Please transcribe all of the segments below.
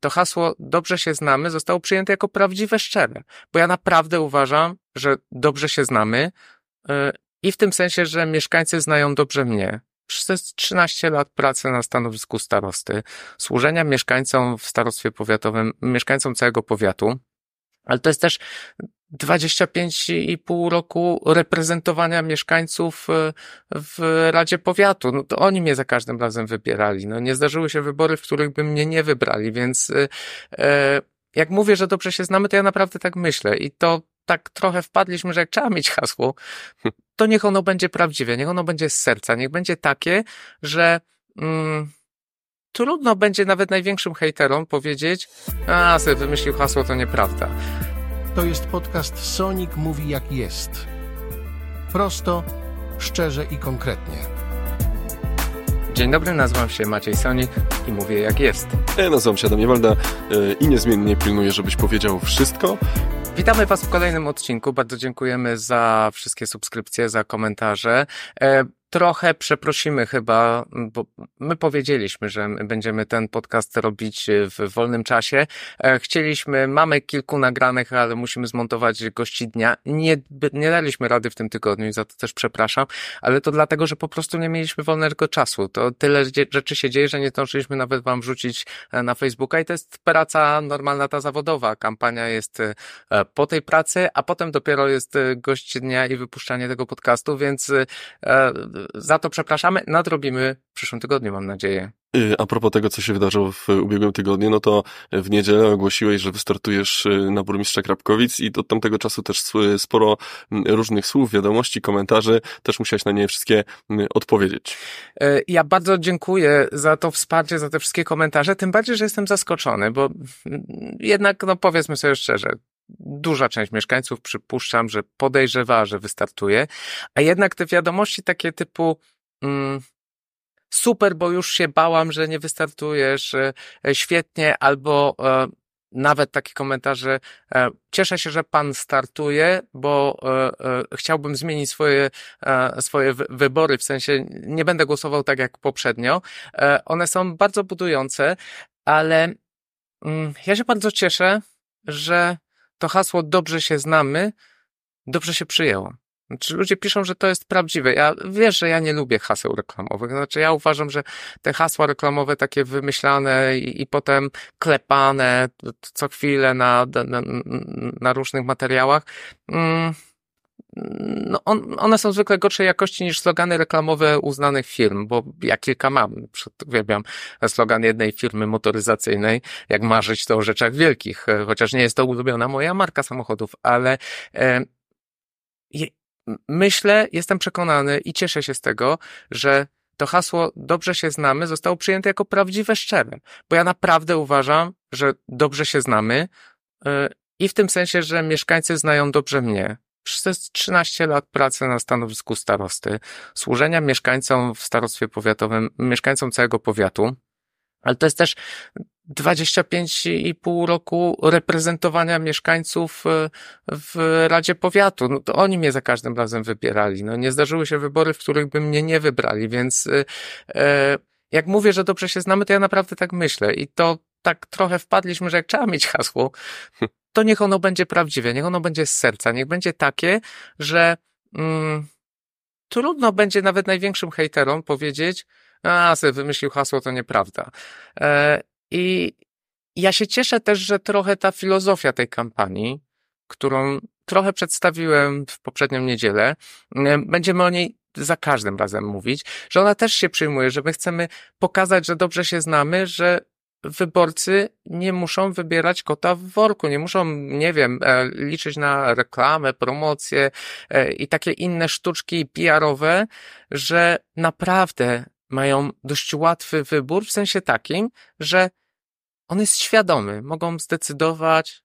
to hasło dobrze się znamy zostało przyjęte jako prawdziwe, szczere. Bo ja naprawdę uważam, że dobrze się znamy yy, i w tym sensie, że mieszkańcy znają dobrze mnie. Przez 13 lat pracy na stanowisku starosty, służenia mieszkańcom w starostwie powiatowym, mieszkańcom całego powiatu, ale to jest też 25,5 roku reprezentowania mieszkańców e, w Radzie Powiatu. No to oni mnie za każdym razem wybierali. No nie zdarzyły się wybory, w których by mnie nie wybrali, więc e, e, jak mówię, że dobrze się znamy, to ja naprawdę tak myślę i to tak trochę wpadliśmy, że jak trzeba mieć hasło, to niech ono będzie prawdziwe, niech ono będzie z serca, niech będzie takie, że mm, trudno będzie nawet największym hejterom powiedzieć, a, sobie wymyślił hasło, to nieprawda. To jest podcast Sonic Mówi Jak Jest. Prosto, szczerze i konkretnie. Dzień dobry, nazywam się Maciej Sonik i mówię jak jest. Ja nazywam się Adam Jewalda i niezmiennie pilnuję, żebyś powiedział wszystko. Witamy Was w kolejnym odcinku. Bardzo dziękujemy za wszystkie subskrypcje, za komentarze. Trochę przeprosimy chyba, bo my powiedzieliśmy, że będziemy ten podcast robić w wolnym czasie. E, chcieliśmy, mamy kilku nagranych, ale musimy zmontować gości dnia. Nie, nie daliśmy rady w tym tygodniu i za to też przepraszam, ale to dlatego, że po prostu nie mieliśmy wolnego czasu. To tyle rzeczy się dzieje, że nie zdążyliśmy nawet wam wrzucić e, na Facebooka i to jest praca normalna, ta zawodowa. Kampania jest e, po tej pracy, a potem dopiero jest gość dnia i wypuszczanie tego podcastu, więc za to przepraszamy. Nadrobimy w przyszłym tygodniu, mam nadzieję. Y, a propos tego, co się wydarzyło w ubiegłym tygodniu, no to w niedzielę ogłosiłeś, że wystartujesz y, na burmistrza Krapkowic i od tamtego czasu też sporo różnych słów, wiadomości, komentarzy, też musiałeś na nie wszystkie odpowiedzieć. Y, ja bardzo dziękuję za to wsparcie, za te wszystkie komentarze, tym bardziej, że jestem zaskoczony, bo jednak, no powiedzmy sobie szczerze, duża część mieszkańców przypuszczam, że podejrzewa, że wystartuje, a jednak te wiadomości takie typu mm, super, bo już się bałam, że nie wystartujesz, e, świetnie, albo e, nawet takie komentarze, e, cieszę się, że pan startuje, bo e, e, chciałbym zmienić swoje, e, swoje wybory, w sensie nie będę głosował tak jak poprzednio. E, one są bardzo budujące, ale mm, ja się bardzo cieszę, że to hasło dobrze się znamy, dobrze się przyjęło. Znaczy, ludzie piszą, że to jest prawdziwe. Ja wiesz, że ja nie lubię haseł reklamowych. Znaczy, ja uważam, że te hasła reklamowe takie wymyślane i, i potem klepane co chwilę na, na, na różnych materiałach, mm, no on, one są zwykle gorszej jakości niż slogany reklamowe uznanych firm, bo ja kilka mam. Uwielbiam slogan jednej firmy motoryzacyjnej, jak marzyć to o rzeczach wielkich, chociaż nie jest to ulubiona moja marka samochodów, ale e, myślę, jestem przekonany i cieszę się z tego, że to hasło dobrze się znamy zostało przyjęte jako prawdziwe, szczere, bo ja naprawdę uważam, że dobrze się znamy e, i w tym sensie, że mieszkańcy znają dobrze mnie, przez 13 lat pracy na stanowisku starosty, służenia mieszkańcom w starostwie powiatowym, mieszkańcom całego powiatu, ale to jest też 25,5 roku reprezentowania mieszkańców e, w Radzie Powiatu. No to oni mnie za każdym razem wybierali. No nie zdarzyły się wybory, w których by mnie nie wybrali, więc e, e, jak mówię, że dobrze się znamy, to ja naprawdę tak myślę i to tak trochę wpadliśmy, że jak trzeba mieć hasło, to niech ono będzie prawdziwe, niech ono będzie z serca, niech będzie takie, że mm, trudno będzie nawet największym hejterom powiedzieć, a, sobie wymyślił hasło, to nieprawda. E, I ja się cieszę też, że trochę ta filozofia tej kampanii, którą trochę przedstawiłem w poprzednią niedzielę, e, będziemy o niej za każdym razem mówić, że ona też się przyjmuje, że my chcemy pokazać, że dobrze się znamy, że wyborcy nie muszą wybierać kota w worku, nie muszą, nie wiem, e, liczyć na reklamę, promocję e, i takie inne sztuczki PR-owe, że naprawdę mają dość łatwy wybór w sensie takim, że on jest świadomy, mogą zdecydować,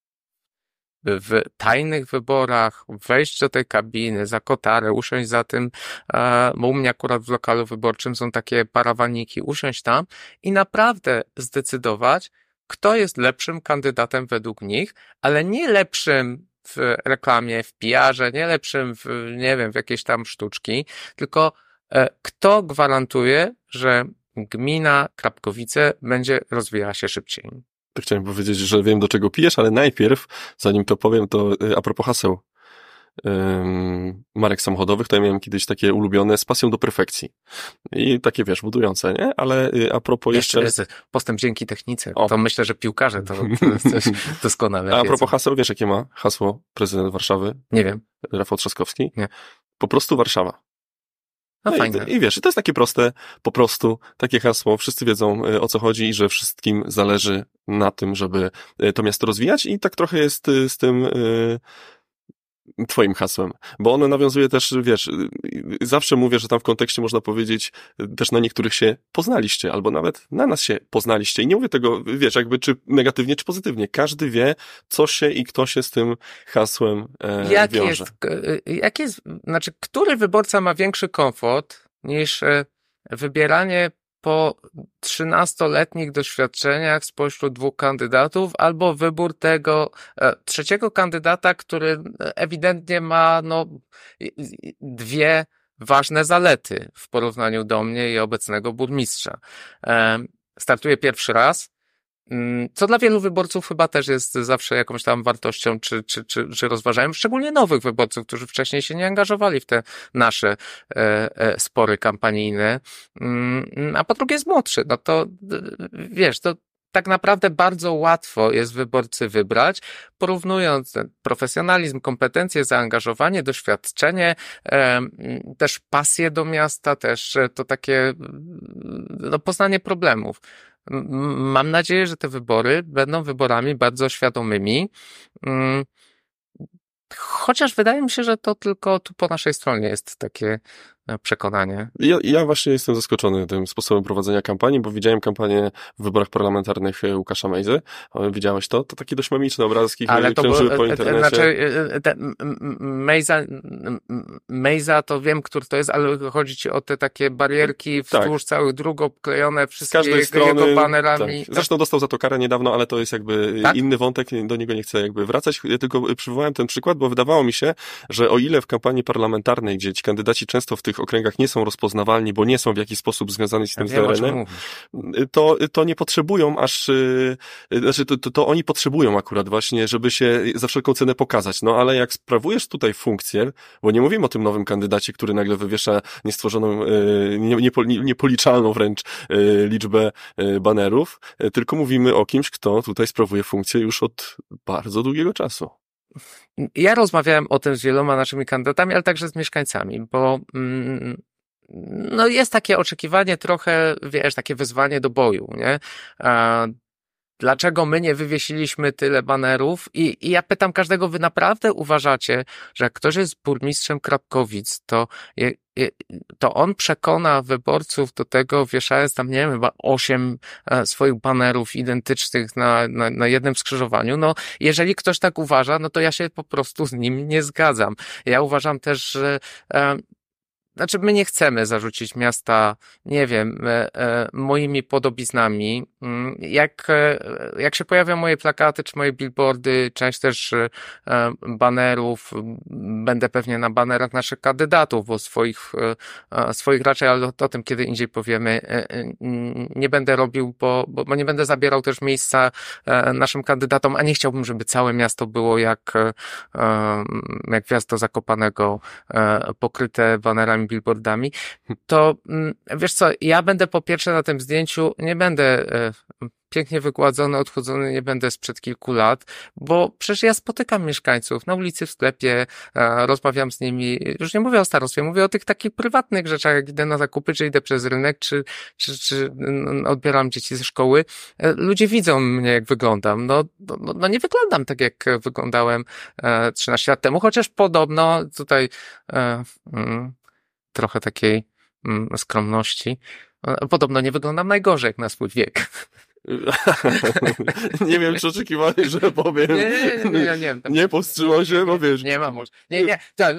w tajnych wyborach, wejść do tej kabiny, za kotarę, usiąść za tym, e, bo u mnie akurat w lokalu wyborczym są takie parawaniki, usiąść tam i naprawdę zdecydować, kto jest lepszym kandydatem według nich, ale nie lepszym w reklamie, w PR-ze, nie lepszym w, nie wiem, w jakieś tam sztuczki, tylko e, kto gwarantuje, że gmina Krapkowice będzie rozwijała się szybciej. To chciałem powiedzieć, że wiem do czego pijesz, ale najpierw, zanim to powiem, to a propos haseł marek samochodowych, to ja miałem kiedyś takie ulubione z pasją do perfekcji. I takie, wiesz, budujące, nie? Ale y, a propos jeszcze... jeszcze... postęp dzięki technice. O. To myślę, że piłkarze to, to coś doskonale A, a propos haseł, wiesz jakie ma hasło prezydent Warszawy? Nie wiem. Rafał Trzaskowski? Nie. Po prostu Warszawa. No, no fajne. I, I wiesz, to jest takie proste, po prostu takie hasło, wszyscy wiedzą y, o co chodzi i że wszystkim zależy na tym, żeby y, to miasto rozwijać i tak trochę jest z tym twoim hasłem, bo ono nawiązuje też, wiesz, zawsze mówię, że tam w kontekście można powiedzieć, też na niektórych się poznaliście, albo nawet na nas się poznaliście i nie mówię tego, wiesz, jakby czy negatywnie, czy pozytywnie. Każdy wie, co się i kto się z tym hasłem e, jak wiąże. Jest, jak jest, znaczy, który wyborca ma większy komfort niż e, wybieranie po 13-letnich doświadczeniach spośród dwóch kandydatów, albo wybór tego e, trzeciego kandydata, który ewidentnie ma no, dwie ważne zalety w porównaniu do mnie i obecnego burmistrza. E, startuje pierwszy raz, co dla wielu wyborców chyba też jest zawsze jakąś tam wartością, czy, czy, czy, czy rozważają, szczególnie nowych wyborców, którzy wcześniej się nie angażowali w te nasze e, e, spory kampanijne. Mm, a po drugie jest młodszy. No to wiesz, to tak naprawdę bardzo łatwo jest wyborcy wybrać, porównując profesjonalizm, kompetencje, zaangażowanie, doświadczenie, też pasję do miasta, też to takie no, poznanie problemów. Mam nadzieję, że te wybory będą wyborami bardzo świadomymi. Mm, chociaż wydaje mi się, że to tylko tu po naszej stronie jest takie przekonanie. Ja, ja właśnie jestem zaskoczony tym sposobem prowadzenia kampanii, bo widziałem kampanię w wyborach parlamentarnych e, Łukasza Mejzy. Widziałeś to? To takie dość mamiczne obrazki, Ale to krążyły po e, internecie. Znaczy, e, te, Mejza, Mejza to wiem, który to jest, ale chodzi ci o te takie barierki wzdłuż tak. całych dróg obklejone wszystkie strony, jego banerami. Tak. Zresztą dostał za to karę niedawno, ale to jest jakby tak? inny wątek, do niego nie chcę jakby wracać. Ja tylko przywołałem ten przykład, bo wydawało mi się, że o ile w kampanii parlamentarnej, gdzie ci kandydaci często w tych tych okręgach nie są rozpoznawalni, bo nie są w jakiś sposób związani z tym ja terenem, to, to nie potrzebują aż, y, znaczy to, to, to oni potrzebują akurat właśnie, żeby się za wszelką cenę pokazać. No ale jak sprawujesz tutaj funkcję, bo nie mówimy o tym nowym kandydacie, który nagle wywiesza niestworzoną, y, nie, nie, niepoliczalną wręcz y, liczbę banerów, tylko mówimy o kimś, kto tutaj sprawuje funkcję już od bardzo długiego czasu. Ja rozmawiałem o tym z wieloma naszymi kandydatami, ale także z mieszkańcami, bo mm, no jest takie oczekiwanie trochę, wiesz, takie wyzwanie do boju, nie? Dlaczego my nie wywiesiliśmy tyle banerów? I, I, ja pytam każdego, wy naprawdę uważacie, że jak ktoś jest burmistrzem Krapkowic, to, je, je, to on przekona wyborców do tego, wieszając tam, nie wiem, chyba osiem e, swoich banerów identycznych na, na, na jednym skrzyżowaniu? No, jeżeli ktoś tak uważa, no to ja się po prostu z nim nie zgadzam. Ja uważam też, że e, znaczy, my nie chcemy zarzucić miasta, nie wiem, e, e, moimi podobiznami. Mm, jak, e, jak się pojawią moje plakaty czy moje billboardy, część też banerów, będę pewnie na banerach naszych kandydatów, bo swoich, swoich raczej, ale o tym kiedy indziej powiemy, nie będę robił, bo, bo nie będę zabierał też miejsca naszym kandydatom, a nie chciałbym, żeby całe miasto było jak, jak miasto Zakopanego, pokryte banerami billboardami, to mm, wiesz co, ja będę po pierwsze na tym zdjęciu, nie będę e, pięknie wygładzony, odchudzony nie będę sprzed kilku lat, bo przecież ja spotykam mieszkańców na ulicy, w sklepie, e, rozmawiam z nimi, już nie mówię o starostwie, mówię o tych takich prywatnych rzeczach, jak idę na zakupy, czy idę przez rynek, czy, czy, czy odbieram dzieci ze szkoły. E, ludzie widzą mnie, jak wyglądam. No, no, no nie wyglądam tak, jak wyglądałem 13 lat temu, chociaż podobno tutaj mm, trochę takiej mm, skromności. Podobno nie wyglądam najgorzej jak na swój wiek. nie wiem, czy oczekiwali, że powiem. Nie, nie, nie, nie, nie, nie, nie powstrzymał się, bo wiesz. Nie ma może. Nie, nie. Tak,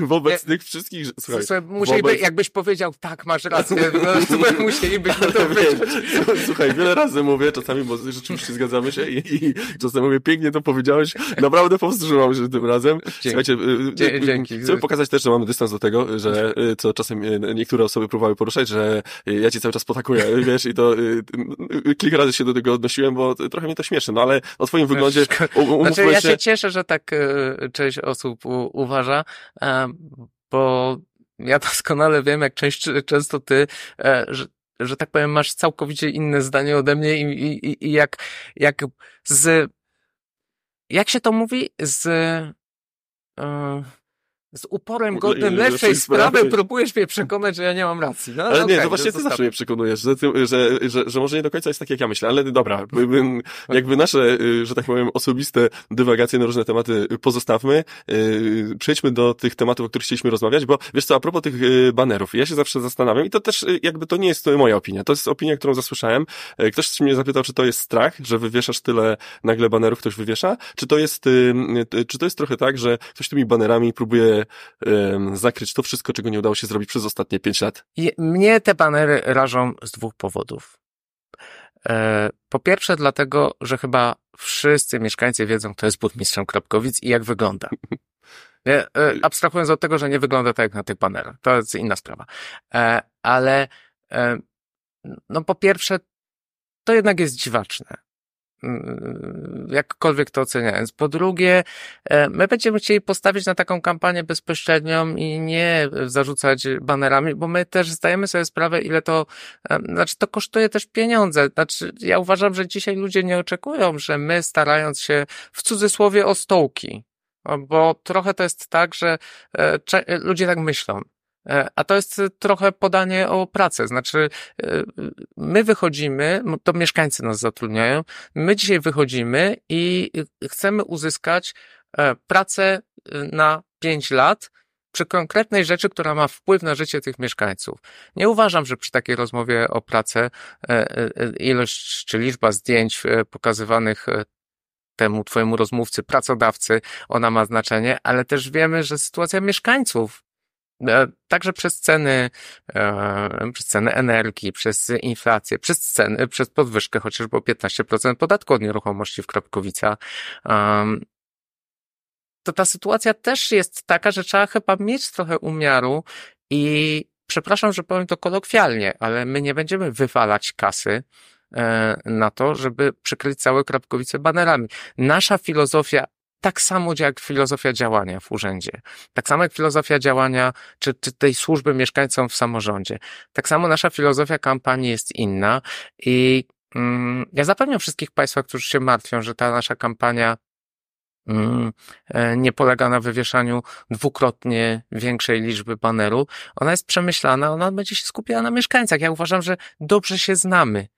wobec tych wszystkich. Słuchaj, słuchaj musieliby, wobec... jakbyś powiedział, tak, masz rację, no, musielibyśmy to powiedzieć. Słuchaj, wiele razy mówię, czasami, bo rzeczywiście zgadzamy się i, i czasami mówię, pięknie to powiedziałeś, naprawdę powstrzymał się tym razem. Słuchajcie, y, y, dzięki. Chcę pokazać też, że mamy dystans do tego, że y, co czasem niektóre osoby próbowały poruszać, że ja ci cały czas potakuję, wiesz, i to kilka razy trochę się do tego odnosiłem, bo trochę mnie to śmieszy, no ale o twoim wyglądzie znaczy, ja się cieszę, że tak część osób uważa, bo ja doskonale wiem, jak część, często ty, że że tak powiem, masz całkowicie inne zdanie ode mnie i, i, i jak, jak z, jak się to mówi, z, yy, z uporem godnym lepszej sprawy próbujesz mnie przekonać, że ja nie mam racji. No, ale okay, nie, to właśnie ty zawsze mnie przekonujesz, że, ty, że, że, że może nie do końca jest tak, jak ja myślę, ale dobra, jakby nasze, y, że tak powiem, osobiste dywagacje na różne tematy pozostawmy, y, przejdźmy do tych tematów, o których chcieliśmy rozmawiać, bo wiesz co, a propos tych y, banerów, ja się zawsze zastanawiam i to też jakby to nie jest moja opinia, to jest opinia, którą zasłyszałem. Ktoś mnie zapytał, czy to jest strach, że wywieszasz tyle nagle banerów, ktoś wywiesza, czy to jest, czy to jest trochę tak, że ktoś tymi banerami próbuje zakryć to wszystko, czego nie udało się zrobić przez ostatnie pięć lat? mnie te banery rażą z dwóch powodów. E, po pierwsze, dlatego, że chyba wszyscy mieszkańcy wiedzą, kto jest burmistrzem Kropkowic i jak wygląda. Nie, e, abstrahując od tego, że nie wygląda tak jak na tych banerach. To jest inna sprawa. E, ale no po pierwsze, to jednak jest dziwaczne. Mm, jakkolwiek to oceniając. Po drugie, e, my będziemy chcieli postawić na taką kampanię bezpośrednią i nie zarzucać banerami, bo my też zdajemy sobie sprawę, ile to, e, znaczy to kosztuje też pieniądze. Znaczy, ja uważam, że dzisiaj ludzie nie oczekują, że my starając się w cudzysłowie o stołki, bo trochę to jest tak, że e, ludzie tak myślą. E, a to jest trochę podanie o pracę. Znaczy, e, my wychodzimy, to mieszkańcy nas zatrudniają, my dzisiaj wychodzimy i chcemy uzyskać e, pracę na pięć lat przy konkretnej rzeczy, która ma wpływ na życie tych mieszkańców. Nie uważam, że przy takiej rozmowie o pracę ilość czy liczba zdjęć pokazywanych temu twojemu rozmówcy, pracodawcy, ona ma znaczenie, ale też wiemy, że sytuacja mieszkańców E, także przez ceny, e, przez ceny energii, przez inflację, przez ceny, przez podwyżkę chociażby o 15% podatku od nieruchomości w Kropkowica. To ta sytuacja też jest taka, że trzeba chyba mieć trochę umiaru i przepraszam, że powiem to kolokwialnie, ale my nie będziemy wywalać kasy e, na to, żeby przykryć całe Krapkowice banerami. Nasza filozofia tak samo jak filozofia działania w urzędzie, tak samo jak filozofia działania czy, czy tej służby mieszkańcom w samorządzie. Tak samo nasza filozofia kampanii jest inna i mm, ja zapewniam wszystkich Państwa, którzy się martwią, że ta nasza kampania mm, e, nie polega na wywieszaniu dwukrotnie większej liczby baneru. Ona jest przemyślana, ona będzie się skupiała na mieszkańcach. Ja uważam, że dobrze się znamy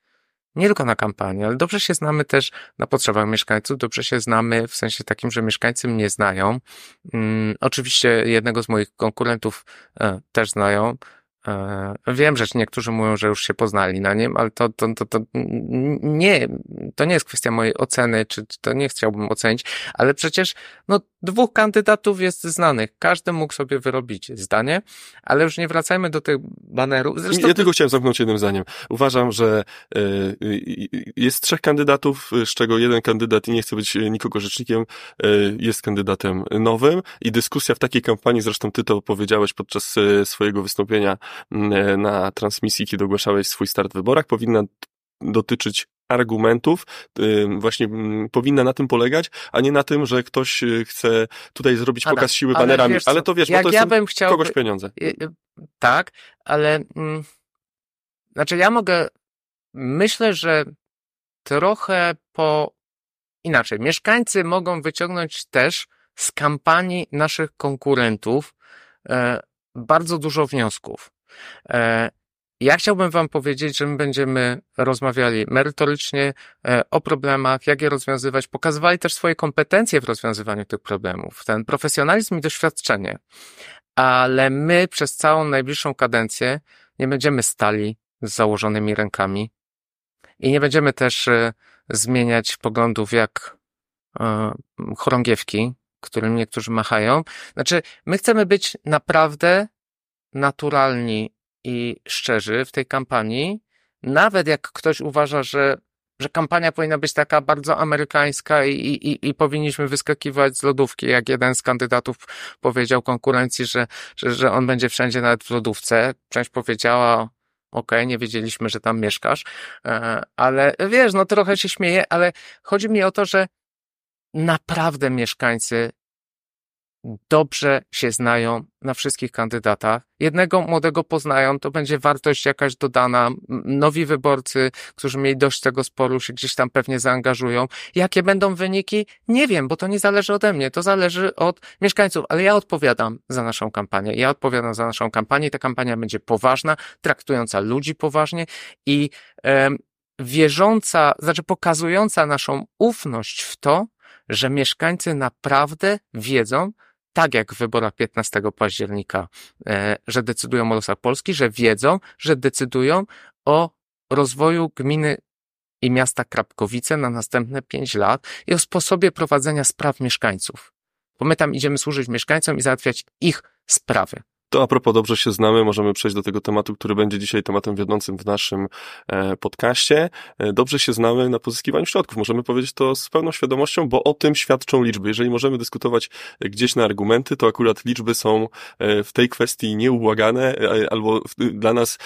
nie tylko na kampanii, ale dobrze się znamy też na potrzebach mieszkańców, dobrze się znamy w sensie takim, że mieszkańcy mnie znają. Hmm, oczywiście jednego z moich konkurentów e, też znają. E, wiem, że niektórzy mówią, że już się poznali na nim, ale to, to, to, to nie, to nie jest kwestia mojej oceny, czy, czy to nie chciałbym ocenić, ale przecież no, dwóch kandydatów jest znanych. Każdy mógł sobie wyrobić zdanie, ale już nie wracajmy do tych banerów. Zresztą... Ja tylko chciałem zamknąć jednym zdaniem. Uważam, że y, jest trzech kandydatów, z czego jeden kandydat, i nie chcę być nikogo rzecznikiem, y, jest kandydatem nowym i dyskusja w takiej kampanii, zresztą ty to powiedziałeś podczas swojego wystąpienia na transmisji, kiedy ogłaszałeś swój start w wyborach, powinna dotyczyć argumentów właśnie powinna na tym polegać, a nie na tym, że ktoś y, chce tutaj zrobić Adam, pokaz siły banerami. Ale, ale to wiesz, bo to ja bym chciał, kogoś pieniądze. Y, y, tak, ale mm, znaczy ja mogę, myślę, że trochę po inaczej. Mieszkańcy mogą wyciągnąć też z kampanii naszych konkurentów e, bardzo dużo wniosków. E, ja chciałbym Wam powiedzieć, że my będziemy rozmawiali merytorycznie e, o problemach, jak je rozwiązywać, pokazywali też swoje kompetencje w rozwiązywaniu tych problemów, ten profesjonalizm i doświadczenie. Ale my przez całą najbliższą kadencję nie będziemy stali z założonymi rękami i nie będziemy też e, zmieniać poglądów jak chorągiewki, którym niektórzy machają. Znaczy, my chcemy być naprawdę naturalni i szczerzy w tej kampanii, nawet jak ktoś uważa, że, że kampania powinna być taka bardzo amerykańska i, i, i powinniśmy wyskakiwać z lodówki, jak jeden z kandydatów powiedział konkurencji, że, że, że on będzie wszędzie nawet w lodówce. Część powiedziała okej, nie wiedzieliśmy, że tam mieszkasz, e, ale wiesz, no trochę się śmieję, ale chodzi mi o to, że naprawdę mieszkańcy dobrze się znają na wszystkich kandydatach. Jednego młodego poznają, to będzie wartość jakaś dodana. Nowi wyborcy, którzy mieli dość tego sporu, się gdzieś tam pewnie zaangażują. Jakie będą wyniki? Nie wiem, bo to nie zależy ode mnie, to zależy od mieszkańców, ale ja odpowiadam za naszą kampanię. Ja odpowiadam za naszą kampanię ta kampania będzie poważna, traktująca ludzi poważnie i e, wierząca, znaczy pokazująca naszą ufność w to, że mieszkańcy naprawdę wiedzą, tak jak w wyborach 15 października, e, że decydują o losach Polski, że wiedzą, że decydują o rozwoju gminy i miasta Krapkowice na następne pięć lat i o sposobie prowadzenia spraw mieszkańców. Bo my tam idziemy służyć mieszkańcom i załatwiać ich sprawy. To a propos dobrze się znamy, możemy przejść do tego tematu, który będzie dzisiaj tematem wiodącym w naszym e, podcaście. E, dobrze się znamy na pozyskiwaniu środków. Możemy powiedzieć to z pełną świadomością, bo o tym świadczą liczby. Jeżeli możemy dyskutować gdzieś na argumenty, to akurat liczby są e, w tej kwestii nieubłagane albo dla nas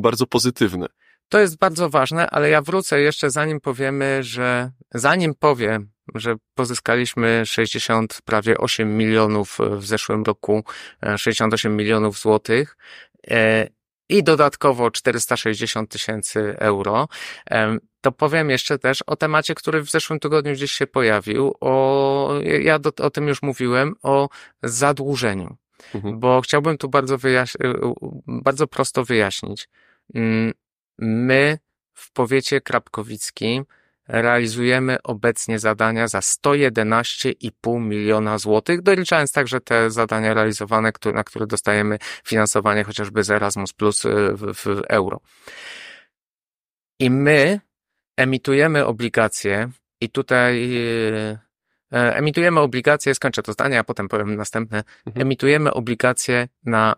bardzo pozytywne. To jest bardzo ważne, ale ja wrócę jeszcze zanim powiemy, że zanim powiem, że pozyskaliśmy 60, prawie 8 milionów w zeszłym roku, 68 e, milionów złotych e, i dodatkowo 460 tysięcy euro. E, to powiem jeszcze też o temacie, który w zeszłym tygodniu gdzieś się pojawił, o, ja do, o tym już mówiłem, o zadłużeniu. Mhm. Bo chciałbym tu bardzo, wyjaś- bardzo prosto wyjaśnić. My w powiecie krapkowickim realizujemy obecnie zadania za 111,5 miliona złotych, doliczając także te zadania realizowane, na które dostajemy finansowanie chociażby z Erasmus Plus y, w, w euro. I my emitujemy obligacje i tutaj y, e, emitujemy obligacje, skończę to zdanie, a potem powiem następne, mhm. emitujemy obligacje na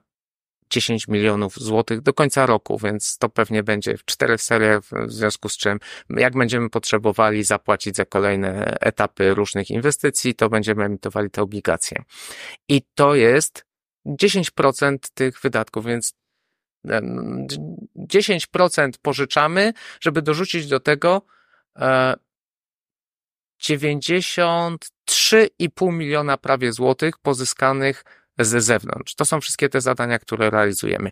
10 milionów złotych do końca roku, więc to pewnie będzie w czterech seriach, w związku z czym jak będziemy potrzebowali zapłacić za kolejne etapy różnych inwestycji, to będziemy emitowali te obligacje. I to jest 10% tych wydatków, więc 10% pożyczamy, żeby dorzucić do tego 93,5 miliona prawie złotych pozyskanych ze zewnątrz. To są wszystkie te zadania, które realizujemy.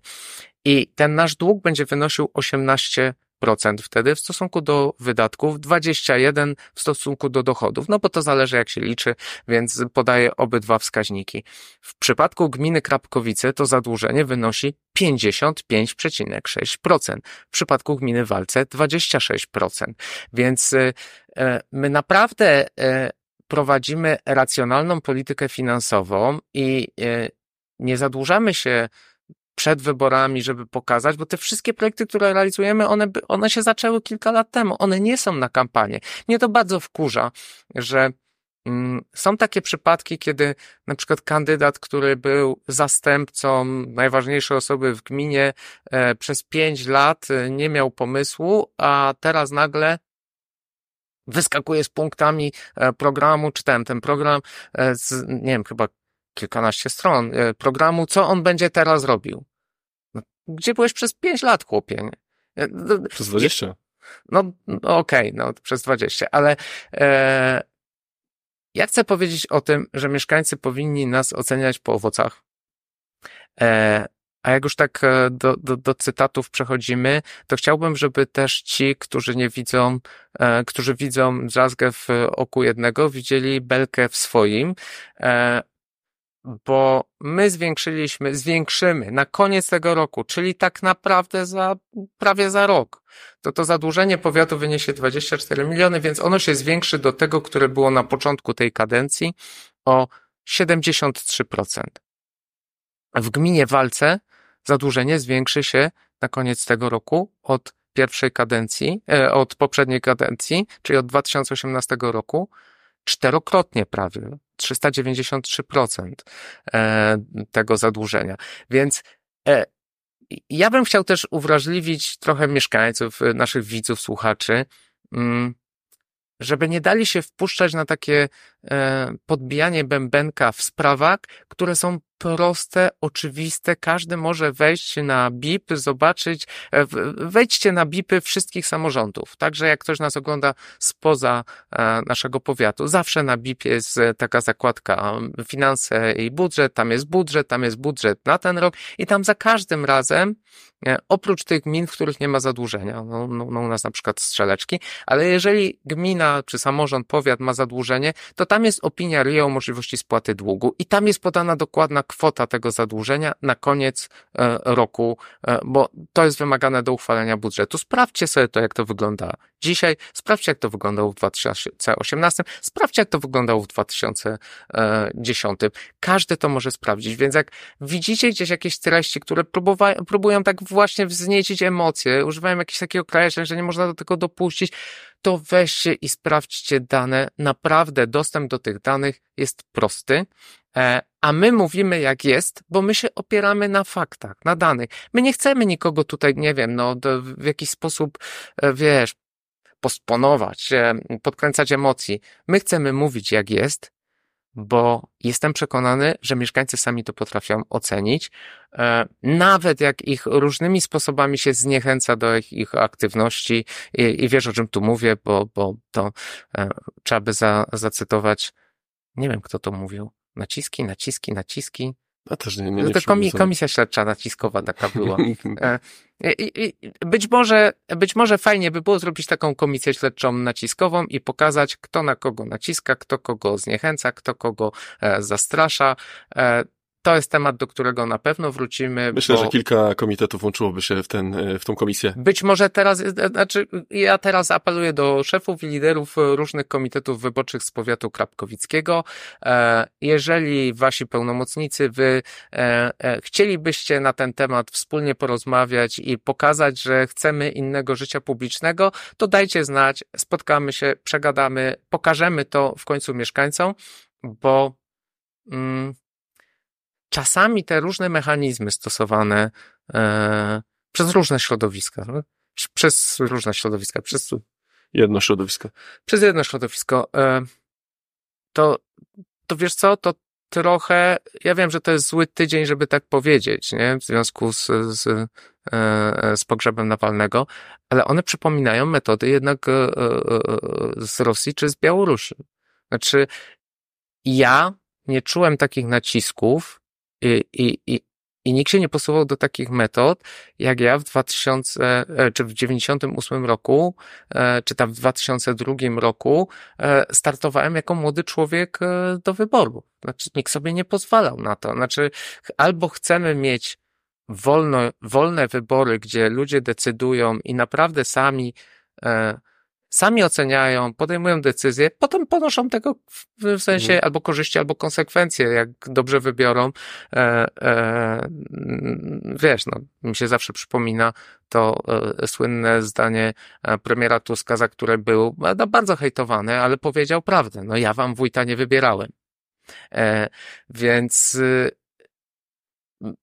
I ten nasz dług będzie wynosił 18 procent wtedy w stosunku do wydatków, 21 w stosunku do dochodów, no bo to zależy jak się liczy, więc podaję obydwa wskaźniki. W przypadku gminy Krapkowice to zadłużenie wynosi 55,6%, w przypadku gminy Walce 26%, więc e, e, my naprawdę e, prowadzimy racjonalną politykę finansową i e, nie zadłużamy się przed wyborami, żeby pokazać, bo te wszystkie projekty, które realizujemy, one, one się zaczęły kilka lat temu. One nie są na kampanię. Mnie to bardzo wkurza, że mm, są takie przypadki, kiedy na przykład kandydat, który był zastępcą najważniejszej osoby w gminie e, przez pięć lat, e, nie miał pomysłu, a teraz nagle wyskakuje z punktami e, programu, czytałem ten program e, z, nie wiem, chyba kilkanaście stron e, programu, co on będzie teraz robił. No, gdzie byłeś przez pięć lat, chłopie? Przez dwadzieścia. No, no okej, okay, no przez dwadzieścia, ale e, ja chcę powiedzieć o tym, że mieszkańcy powinni nas oceniać po owocach. E, a jak już tak e, do, do, do cytatów przechodzimy, to chciałbym, żeby też ci, którzy nie widzą, e, którzy widzą drzazgę w oku jednego, widzieli belkę w swoim, e, bo my zwiększyliśmy, zwiększymy na koniec tego roku, czyli tak naprawdę za, prawie za rok, to to zadłużenie powiatu wyniesie 24 miliony, więc ono się zwiększy do tego, które było na początku tej kadencji o 73%. W gminie Walce zadłużenie zwiększy się na koniec tego roku od pierwszej kadencji, e, od poprzedniej kadencji, czyli od 2018 roku, czterokrotnie prawie, 393% e, tego zadłużenia. Więc e, ja bym chciał też uwrażliwić trochę mieszkańców, naszych widzów, słuchaczy, mm, żeby nie dali się wpuszczać na takie podbijanie bębenka w sprawach, które są proste, oczywiste. Każdy może wejść na BIP, zobaczyć, e, wejdźcie na BIPy wszystkich samorządów. Także jak ktoś nas ogląda spoza e, naszego powiatu, zawsze na BIP jest taka zakładka finanse i budżet, tam jest budżet, tam jest budżet na ten rok i tam za każdym razem oprócz tych gmin, w których nie ma zadłużenia, no, no, no u nas na przykład strzeleczki, ale jeżeli gmina czy samorząd, powiat ma zadłużenie, to tam jest opinia RIO o możliwości spłaty długu i tam jest podana dokładna kwota tego zadłużenia na koniec e, roku, e, bo to jest wymagane do uchwalenia budżetu. Sprawdźcie sobie to, jak to wygląda dzisiaj, sprawdźcie, jak to wyglądało w 2018, sprawdźcie, jak to wyglądało w 2010. Każdy to może sprawdzić, więc jak widzicie gdzieś jakieś treści, które próbują tak właśnie wzniecić emocje, używają jakiegoś takiego określeń, że nie można do tego dopuścić, to weźcie i sprawdźcie dane. Naprawdę dostęp do tych danych jest prosty. E, a my mówimy jak jest, bo my się opieramy na faktach, na danych. My nie chcemy nikogo tutaj, nie wiem, no, w jakiś sposób, e, wiesz, posponować, e, podkręcać emocji. My chcemy mówić jak jest, bo jestem przekonany, że mieszkańcy sami to potrafią ocenić. Nawet jak ich różnymi sposobami się zniechęca do ich, ich aktywności i, i wiesz o czym tu mówię, bo, bo to trzeba by za, zacytować, nie wiem kto to mówił, naciski, naciski, naciski. A też nie, nie, nie to komi komisja śledcza naciskowa taka była. E, I, i, być może, być może fajnie by było zrobić taką komisję śledczą naciskową i pokazać, kto na kogo naciska, kto kogo zniechęca, kto kogo e, zastrasza. E, to jest temat, do którego na pewno wrócimy. Myślę, bo... że kilka komitetów łączyłoby się w, ten, w tą komisję. Być może teraz, znaczy ja teraz apeluję do szefów i liderów różnych komitetów wyborczych z powiatu krapkowickiego. E, jeżeli wasi pełnomocnicy, wy e, e, chcielibyście na ten temat wspólnie porozmawiać i pokazać, że chcemy innego życia publicznego, to dajcie znać, spotkamy się, przegadamy, pokażemy to w końcu mieszkańcom, bo mm, czasami te różne mechanizmy stosowane e, przez różne środowiska, no, przez różne środowiska, przez jedno środowisko. Przez jedno środowisko. E, to, to wiesz co, to trochę, ja wiem, że to jest zły tydzień, żeby tak powiedzieć, nie? W związku z, z, e, z pogrzebem Nawalnego, ale one przypominają metody jednak e, e, z Rosji czy z Białorusi. Znaczy, ja nie czułem takich nacisków i, i, i, i nikt się nie posuwał do takich metod, jak ja w 2000, e, czy w 98 roku, e, czy tam w 2002 roku e, startowałem jako młody człowiek do wyboru. Znaczy, nikt sobie nie pozwalał na to. Znaczy, albo chcemy mieć wolno, wolne wybory, gdzie ludzie decydują i naprawdę sami sami oceniają, podejmują decyzje, potem ponoszą tego w, sensie mhm. albo korzyści, albo konsekwencje, jak dobrze wybiorą. E, e, wiesz, no, mi się zawsze przypomina to e, słynne zdanie e, premiera Tuska, za które był no, bardzo hejtowany, ale powiedział prawdę. No ja wam wójta nie wybierałem. E, więc y,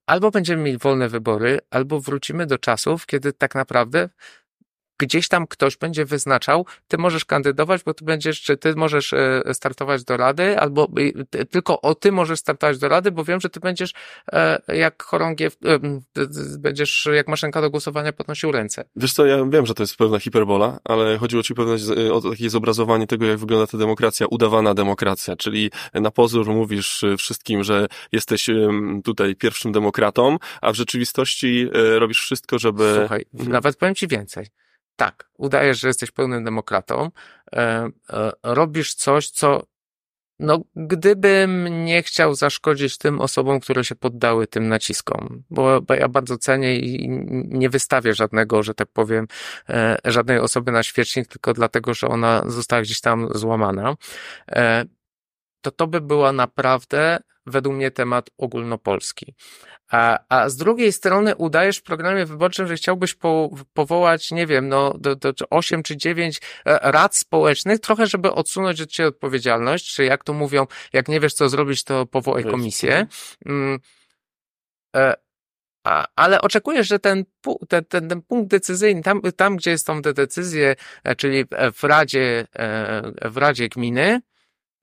albo będziemy mieli wolne wybory, albo wrócimy do czasów, kiedy tak naprawdę gdzieś tam ktoś będzie wyznaczał, ty możesz kandydować, bo ty będziesz, czy ty możesz e, startować do rady, albo tylko o ty możesz startować do rady, bo wiem, że ty będziesz e, jak chorągiew, e, będziesz jak maszynka do głosowania podnosił ręce. Wiesz co, ja wiem, że to jest pewna hiperbola, ale chodziło ci pewne o takie zobrazowanie tego, jak wygląda ta demokracja, udawana demokracja, czyli na pozór mówisz wszystkim, że jesteś tutaj pierwszym demokratą, a w rzeczywistości robisz wszystko, żeby... Słuchaj, nawet powiem ci więcej tak, udajesz, że jesteś pełnym demokratą, e, e, robisz coś, co no, gdybym nie chciał zaszkodzić tym osobom, które się poddały tym naciskom, bo, ja bardzo cenię i nie wystawię żadnego, że tak powiem, e, żadnej osoby na świecznik, tylko dlatego, że ona została gdzieś tam złamana, to to by była naprawdę według mnie temat ogólnopolski. A, a z drugiej strony udajesz w programie wyborczym, że chciałbyś po, powołać, nie wiem, no, do, do 8 czy 9 e, rad społecznych, trochę, żeby odsunąć od ciebie odpowiedzialność, czy jak to mówią, jak nie wiesz, co zrobić, to powołaj komisję. Mm, e, a, ale oczekujesz, że ten, ten, ten, ten punkt decyzyjny, tam, tam, gdzie są te decyzje, e, czyli w Radzie, w Radzie Gminy,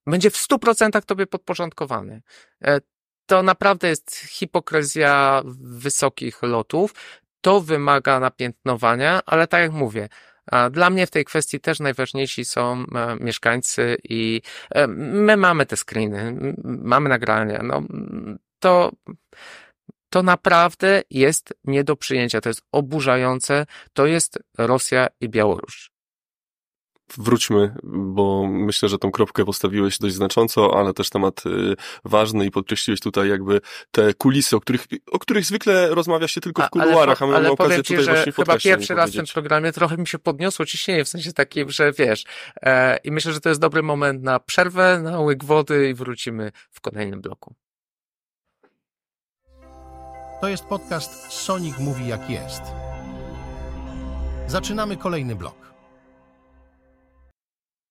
będzie w 100% tobie podporządkowany. E, to naprawdę jest hipokryzja wysokich lotów. To wymaga napiętnowania, ale tak jak mówię, dla mnie w tej kwestii też najważniejsi są e, mieszkańcy i e, my mamy te screeny, mamy nagrania. No, to, to naprawdę jest nie do przyjęcia. To jest oburzające. To jest Rosja i Białoruś wróćmy, bo myślę, że tą kropkę postawiłeś dość znacząco, ale też temat y, ważny i podkreśliłeś tutaj jakby te kulisy, o których, o których zwykle rozmawia się tylko w kuluarach, a my mamy okazję tutaj właśnie chyba pierwszy raz w tym programie trochę mi się podniosło ciśnienie, w sensie takim, że wiesz, e, i myślę, że to jest dobry moment na przerwę, na łyk wody i wrócimy w kolejnym bloku. To jest podcast Sonic Mówi Jak Jest. Zaczynamy kolejny blok.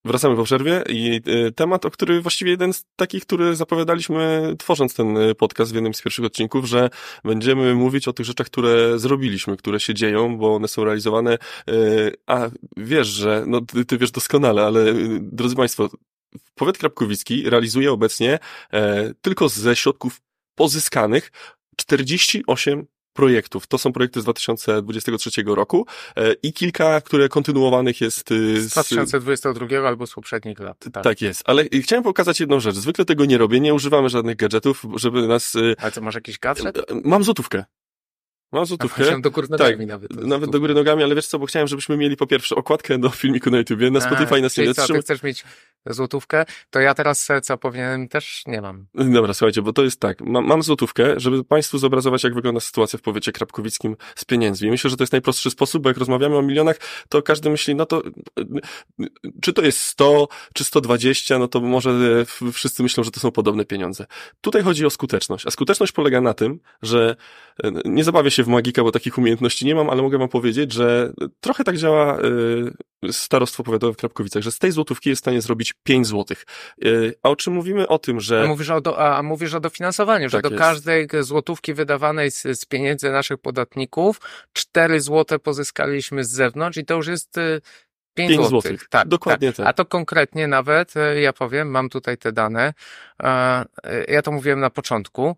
Wracamy po przerwie i e, temat, o który właściwie jeden z takich, który zapowiadaliśmy tworząc ten e, podcast w jednym z pierwszych odcinków, że będziemy mówić o tych rzeczach, które zrobiliśmy, które się dzieją, bo one są realizowane, e, a wiesz, że, no ty, ty wiesz doskonale, ale drodzy Państwo, powiat krapkowicki realizuje obecnie tylko ze środków pozyskanych 48 projektów. To są projekty z 2023 roku e, i kilka, które kontynuowanych jest y, z, z 2022 albo z poprzednich lat. Tak. tak jest, ale chciałem pokazać jedną rzecz. Zwykle tego nie robię, nie używamy żadnych gadżetów, żeby nas... Ale co, masz jakiś gadżet? E, mam złotówkę. Mam złotówkę. Chciałem do góry nogami tak, nawet. Nawet do góry nogami, ale wiesz co, bo chciałem, żebyśmy mieli po pierwsze okładkę do filmiku na YouTubie, na Spotify, A, na Czyli co, ty chcesz mieć złotówkę, to ja teraz co powinienem też nie mam. Dobra, słuchajcie, bo to jest tak, mam, mam złotówkę, żeby Państwu zobrazować, jak wygląda sytuacja w powiecie krapkowickim z pieniędzmi. Myślę, że to jest najprostszy sposób, bo jak rozmawiamy o milionach, to każdy myśli, no to czy to jest 100, czy 120, no to może wszyscy myślą, że to są podobne pieniądze. Tutaj chodzi o skuteczność, a skuteczność polega na tym, że e, nie zabawię się w magika, bo takich umiejętności nie mam, ale mogę wam powiedzieć, że trochę tak działa e, starostwo powiatowe w Krapkowicach, że z tej złotówki jest w stanie zrobić 5 złotych. Y, a o czym mówimy? O tym, że... A mówisz o, do, a mówisz o dofinansowaniu, że tak do jest. każdej złotówki wydawanej z, z pieniędzy naszych podatników 4 złote pozyskaliśmy z zewnątrz i to już jest 5, 5 złotych. Tak, dokładnie tak. tak. A to konkretnie nawet, y, ja powiem, mam tutaj te dane, y, ja to mówiłem na początku,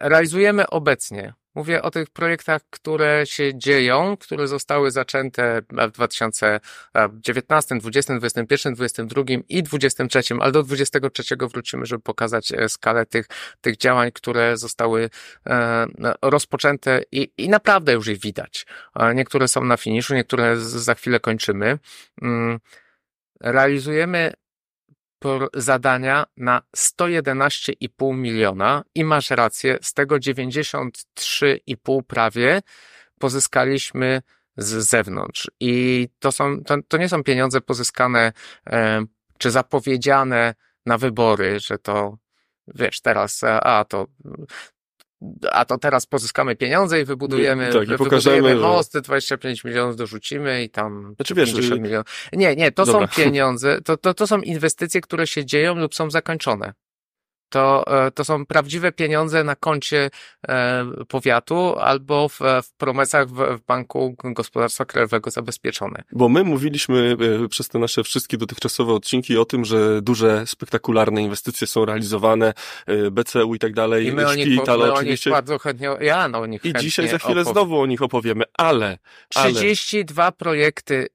realizujemy obecnie Mówię o tych projektach, które się dzieją, które zostały zaczęte w 2019, 20, 21, 22 i 23, ale do 23 wrócimy, żeby pokazać e, skalę tych, tych działań, które zostały e, rozpoczęte i, i naprawdę już ich widać. Niektóre są na finiszu, niektóre za chwilę kończymy. Mm, realizujemy zadania na 111,5 miliona i masz rację, z tego 93,5 prawie pozyskaliśmy z zewnątrz. I to są, to, to nie są pieniądze pozyskane e, czy zapowiedziane na wybory, że to wiesz, teraz, a to a to teraz pozyskamy pieniądze i wybudujemy, tak, i wybudujemy most, 25 milionów dorzucimy i tam znaczy, wiesz, 50 y- milionów. Nie, nie, to Dobra. są pieniądze, to, to, to są inwestycje, które się dzieją lub są zakończone to, e, to są prawdziwe pieniądze na koncie e, powiatu albo w, w promesach w, w Banku Gospodarstwa Krajowego zabezpieczone. Bo my mówiliśmy e, przez te nasze wszystkie dotychczasowe odcinki o tym, że duże, spektakularne inwestycje są realizowane, BCU i tak dalej, I my szpitale o nich, oczywiście. bardzo chętnie, ja no, o nich I dzisiaj za chwilę opow... znowu o nich opowiemy, ale... 32 ale... projekty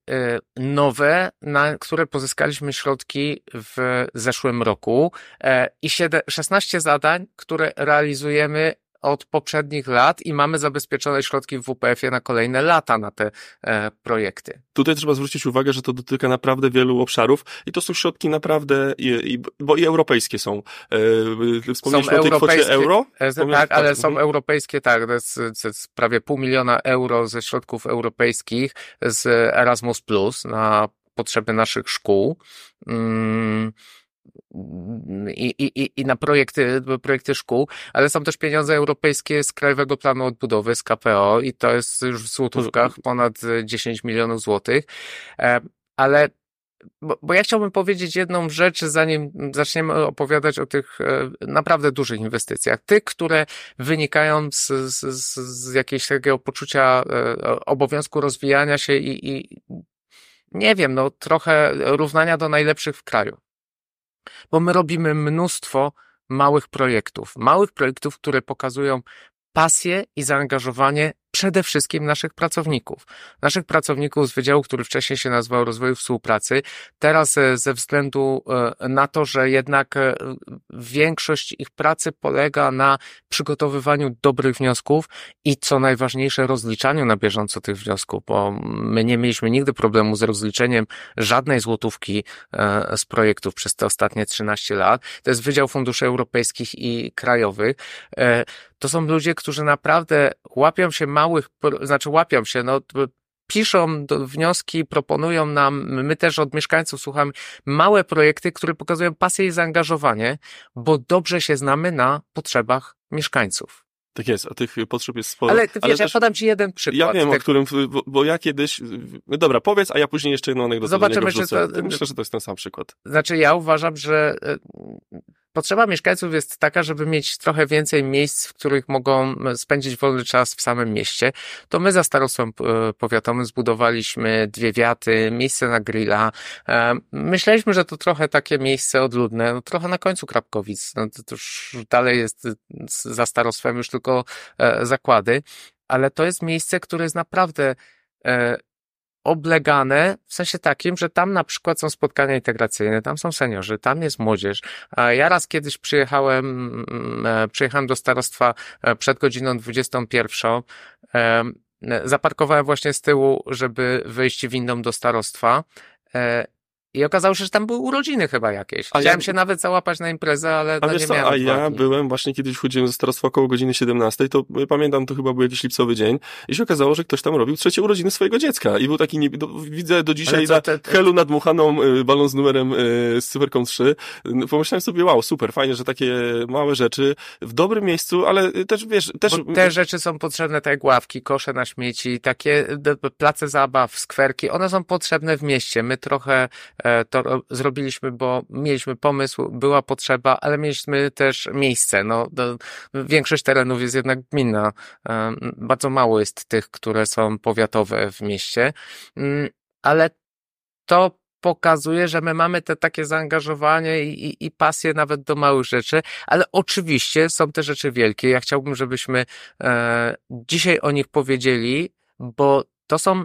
nowe, na które pozyskaliśmy środki w zeszłym roku i 7, 16 zadań, które realizujemy od poprzednich lat i mamy zabezpieczone środki w WPF-ie na kolejne lata na te e, projekty. Tutaj trzeba zwrócić uwagę, że to dotyka naprawdę wielu obszarów i to są środki naprawdę, i, i, bo i europejskie są. E, wspomnieliśmy są o tej kwocie euro? E, tak, ale tak. są mhm. europejskie, tak, to jest, to jest prawie pół miliona euro ze środków europejskich z Erasmus Plus na potrzeby naszych szkół. Mm i, i, i na projekty, projekty szkół, ale są też pieniądze europejskie z Krajowego Planu Odbudowy, z KPO i to jest już w złotówkach ponad 10 milionów złotych. E, ale bo, bo ja chciałbym powiedzieć jedną rzecz, zanim zaczniemy opowiadać o tych e, naprawdę dużych inwestycjach. Tych, które wynikają z, z, z jakiegoś takiego poczucia e, obowiązku rozwijania się i, i nie wiem, no trochę równania do najlepszych w kraju. Bo my robimy mnóstwo małych projektów, małych projektów, które pokazują pasję i zaangażowanie przede wszystkim naszych pracowników. Naszych pracowników z wydziału, który wcześniej się nazywał Rozwoju Współpracy. Teraz e, ze względu e, na to, że jednak e, większość ich pracy polega na przygotowywaniu dobrych wniosków i co najważniejsze rozliczaniu na bieżąco tych wniosków, bo my nie mieliśmy nigdy problemu z rozliczeniem żadnej złotówki z projektów przez te ostatnie 13 lat. To jest Wydział Funduszy Europejskich i Krajowych. To są ludzie, którzy naprawdę łapią się małych, znaczy łapią się, no piszą wnioski, proponują nam, my też od mieszkańców słuchamy, małe projekty, które pokazują pasję i zaangażowanie, bo dobrze się znamy na potrzebach mieszkańców. Tak jest, a tych potrzeb jest sporo. Ale wiesz, ale ja podam ci jeden przykład. Ja wiem, o którym, bo, bo, ja kiedyś, dobra, powiedz, a ja później jeszcze jedną anegdotę Zobaczymy, czy to... Myślę, że to jest ten sam przykład. Znaczy ja uważam, że e, Potrzeba mieszkańców jest taka, żeby mieć trochę więcej miejsc, w których mogą spędzić wolny czas w samym mieście. To my za starostwem e, powiatowym zbudowaliśmy dwie wiaty, miejsce na grilla. E, myśleliśmy, że to trochę takie miejsce odludne, no trochę na końcu Krapkowic. No to już dalej jest za starostwem już tylko e, zakłady, ale to jest miejsce, które jest naprawdę oblegane w sensie takim, że tam na przykład są spotkania integracyjne, tam są seniorzy, tam jest młodzież. Ja raz kiedyś przyjechałem, mm, e, przyjechałem do starostwa e, przed godziną 21. E, zaparkowałem właśnie z tyłu, żeby wyjść windą do starostwa i okazało się, że tam były urodziny chyba jakieś. Chciałem ja... się nawet załapać na imprezę, ale a no, nie co, miałem. A ja byłem właśnie kiedyś wchodziłem ze starostwa około godziny 17, to pamiętam, to chyba był jakiś lipcowy dzień i się okazało, że ktoś tam robił trzecie urodziny swojego dziecka i był taki, nie, do, widzę do dzisiaj na te, te... helu nadmuchaną y, balon z numerem y, z cyferką 3. Pomyślałem sobie, wow, super, fajnie, że takie małe rzeczy w dobrym miejscu, ale też, wiesz, też... Bo te rzeczy są potrzebne, tak jak ławki, kosze na śmieci, takie place zabaw, skwerki, one są potrzebne w mieście. My trochę to zrobiliśmy, bo mieliśmy pomysł, była potrzeba, ale mieliśmy też miejsce. No, większość terenów jest jednak gminna. E, bardzo mało jest tych, które są powiatowe w mieście, mm, ale to pokazuje, że my mamy te takie zaangażowanie i, i, i pasję nawet do małych rzeczy, ale oczywiście są te rzeczy wielkie. Ja chciałbym, żebyśmy e, dzisiaj o nich powiedzieli, bo to są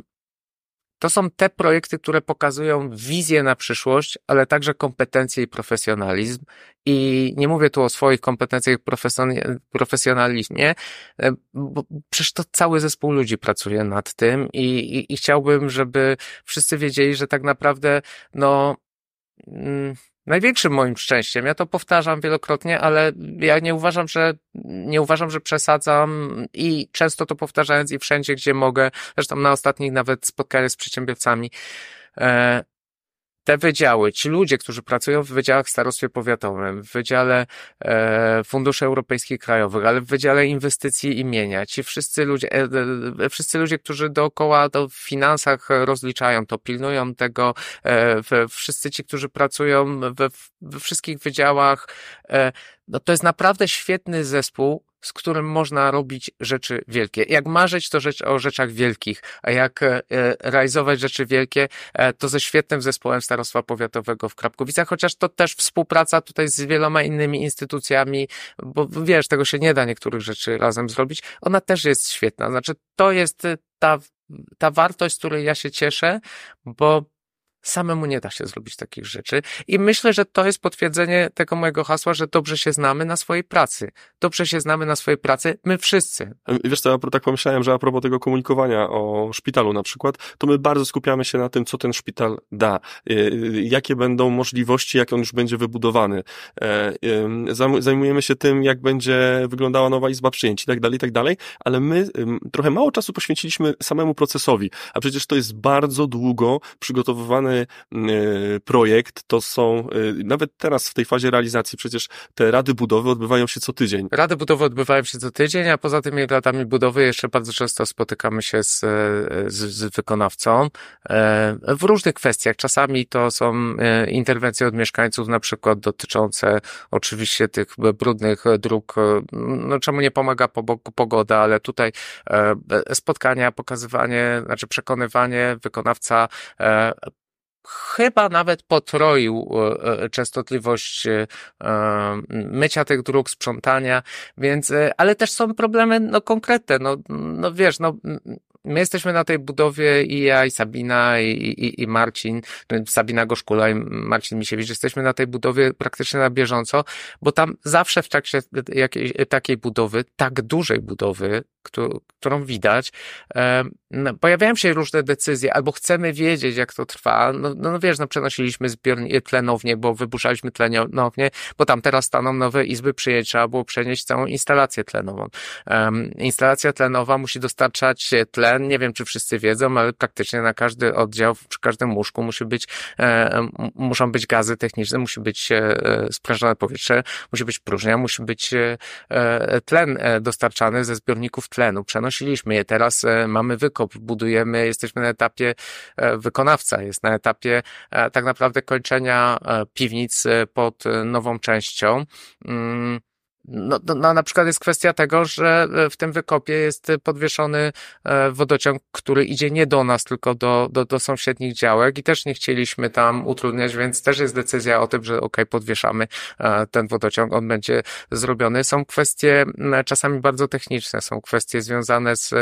to są te projekty, które pokazują wizję na przyszłość, ale także kompetencje i profesjonalizm. I nie mówię tu o swoich kompetencjach profesjonalizmie, e, bo przecież to cały zespół ludzi pracuje nad tym i, i, i chciałbym, żeby wszyscy wiedzieli, że tak naprawdę, no, mm, największym moim szczęściem. Ja to powtarzam wielokrotnie, ale ja nie uważam, że nie uważam, że przesadzam i często to powtarzając i wszędzie, gdzie mogę, zresztą na ostatnich nawet spotkaniach z przedsiębiorcami, e, te wydziały, ci ludzie, którzy pracują w wydziałach w starostwie powiatowym, w wydziale e, funduszy europejskich krajowych, ale w wydziale inwestycji imienia, ci wszyscy ludzie, e, e, wszyscy ludzie, którzy dookoła to w finansach rozliczają, to pilnują tego, e, wszyscy ci, którzy pracują we, we wszystkich wydziałach, e, no to jest naprawdę świetny zespół, z którym można robić rzeczy wielkie. Jak marzyć, to rzecz o rzeczach wielkich, a jak e, realizować rzeczy wielkie, e, to ze świetnym zespołem Starostwa Powiatowego w Krapkowicach, chociaż to też współpraca tutaj z wieloma innymi instytucjami, bo wiesz, tego się nie da niektórych rzeczy razem zrobić. Ona też jest świetna. Znaczy, to jest ta, ta wartość, z której ja się cieszę, bo Samemu nie da się zrobić takich rzeczy. I myślę, że to jest potwierdzenie tego mojego hasła, że dobrze się znamy na swojej pracy. Dobrze się znamy na swojej pracy, my wszyscy. Wiesz co, ja tak pomyślałem, że a propos tego komunikowania o szpitalu na przykład, to my bardzo skupiamy się na tym, co ten szpital da, y, y, jakie będą możliwości, jak on już będzie wybudowany. E, zajmujemy się tym, jak będzie wyglądała nowa izba przyjęć i tak dalej, i tak dalej, ale my trochę mało czasu poświęciliśmy samemu procesowi, a przecież to jest bardzo długo przygotowywane Y, projekt, to są, y, nawet teraz w tej fazie realizacji przecież te rady budowy odbywają się co tydzień. Rady budowy odbywają się co tydzień, a poza tymi radami budowy jeszcze bardzo często spotykamy się z, z, z wykonawcą e, w różnych kwestiach. Czasami to są e, interwencje od mieszkańców, na przykład dotyczące oczywiście tych brudnych dróg. No czemu nie pomaga pogoda, ale tutaj e, spotkania, pokazywanie, znaczy przekonywanie wykonawca chyba nawet potroił częstotliwość mycia tych dróg, sprzątania, więc, ale też są problemy, no, konkretne, no, no wiesz, no, my jesteśmy na tej budowie i ja, i Sabina, i, i, i Marcin, Sabina Goszkula i Marcin Misiewicz, jesteśmy na tej budowie praktycznie na bieżąco, bo tam zawsze w trakcie jakiej, takiej budowy, tak dużej budowy, którą widać, no, pojawiają się różne decyzje, albo chcemy wiedzieć, jak to trwa. No, no, no wiesz, no przenosiliśmy zbiornie, tlenownie, bo wybuszaliśmy tlenownie, bo tam teraz staną nowe izby przyjęć, trzeba było przenieść całą instalację tlenową. Um, instalacja tlenowa musi dostarczać tlen, nie wiem, czy wszyscy wiedzą, ale praktycznie na każdy oddział, przy każdym łóżku musi być, e, muszą być gazy techniczne, musi być e, sprężone powietrze, musi być próżnia, musi być e, e tlen e, dostarczany ze zbiorników tlenu. Przenosiliśmy je, teraz e, mamy wykop, budujemy, jesteśmy na etapie e, wykonawca, jest na etapie e, tak naprawdę kończenia piwnic pod nową częścią. No, no, no, na przykład jest kwestia tego, że e, w tym wykopie jest podwieszony e, wodociąg, który idzie nie do nas, tylko do, do, do sąsiednich działek i też nie chcieliśmy tam utrudniać, więc też jest decyzja o tym, że ok, podwieszamy e, ten wodociąg, on będzie zrobiony. Są kwestie czasami bardzo techniczne, są kwestie związane z,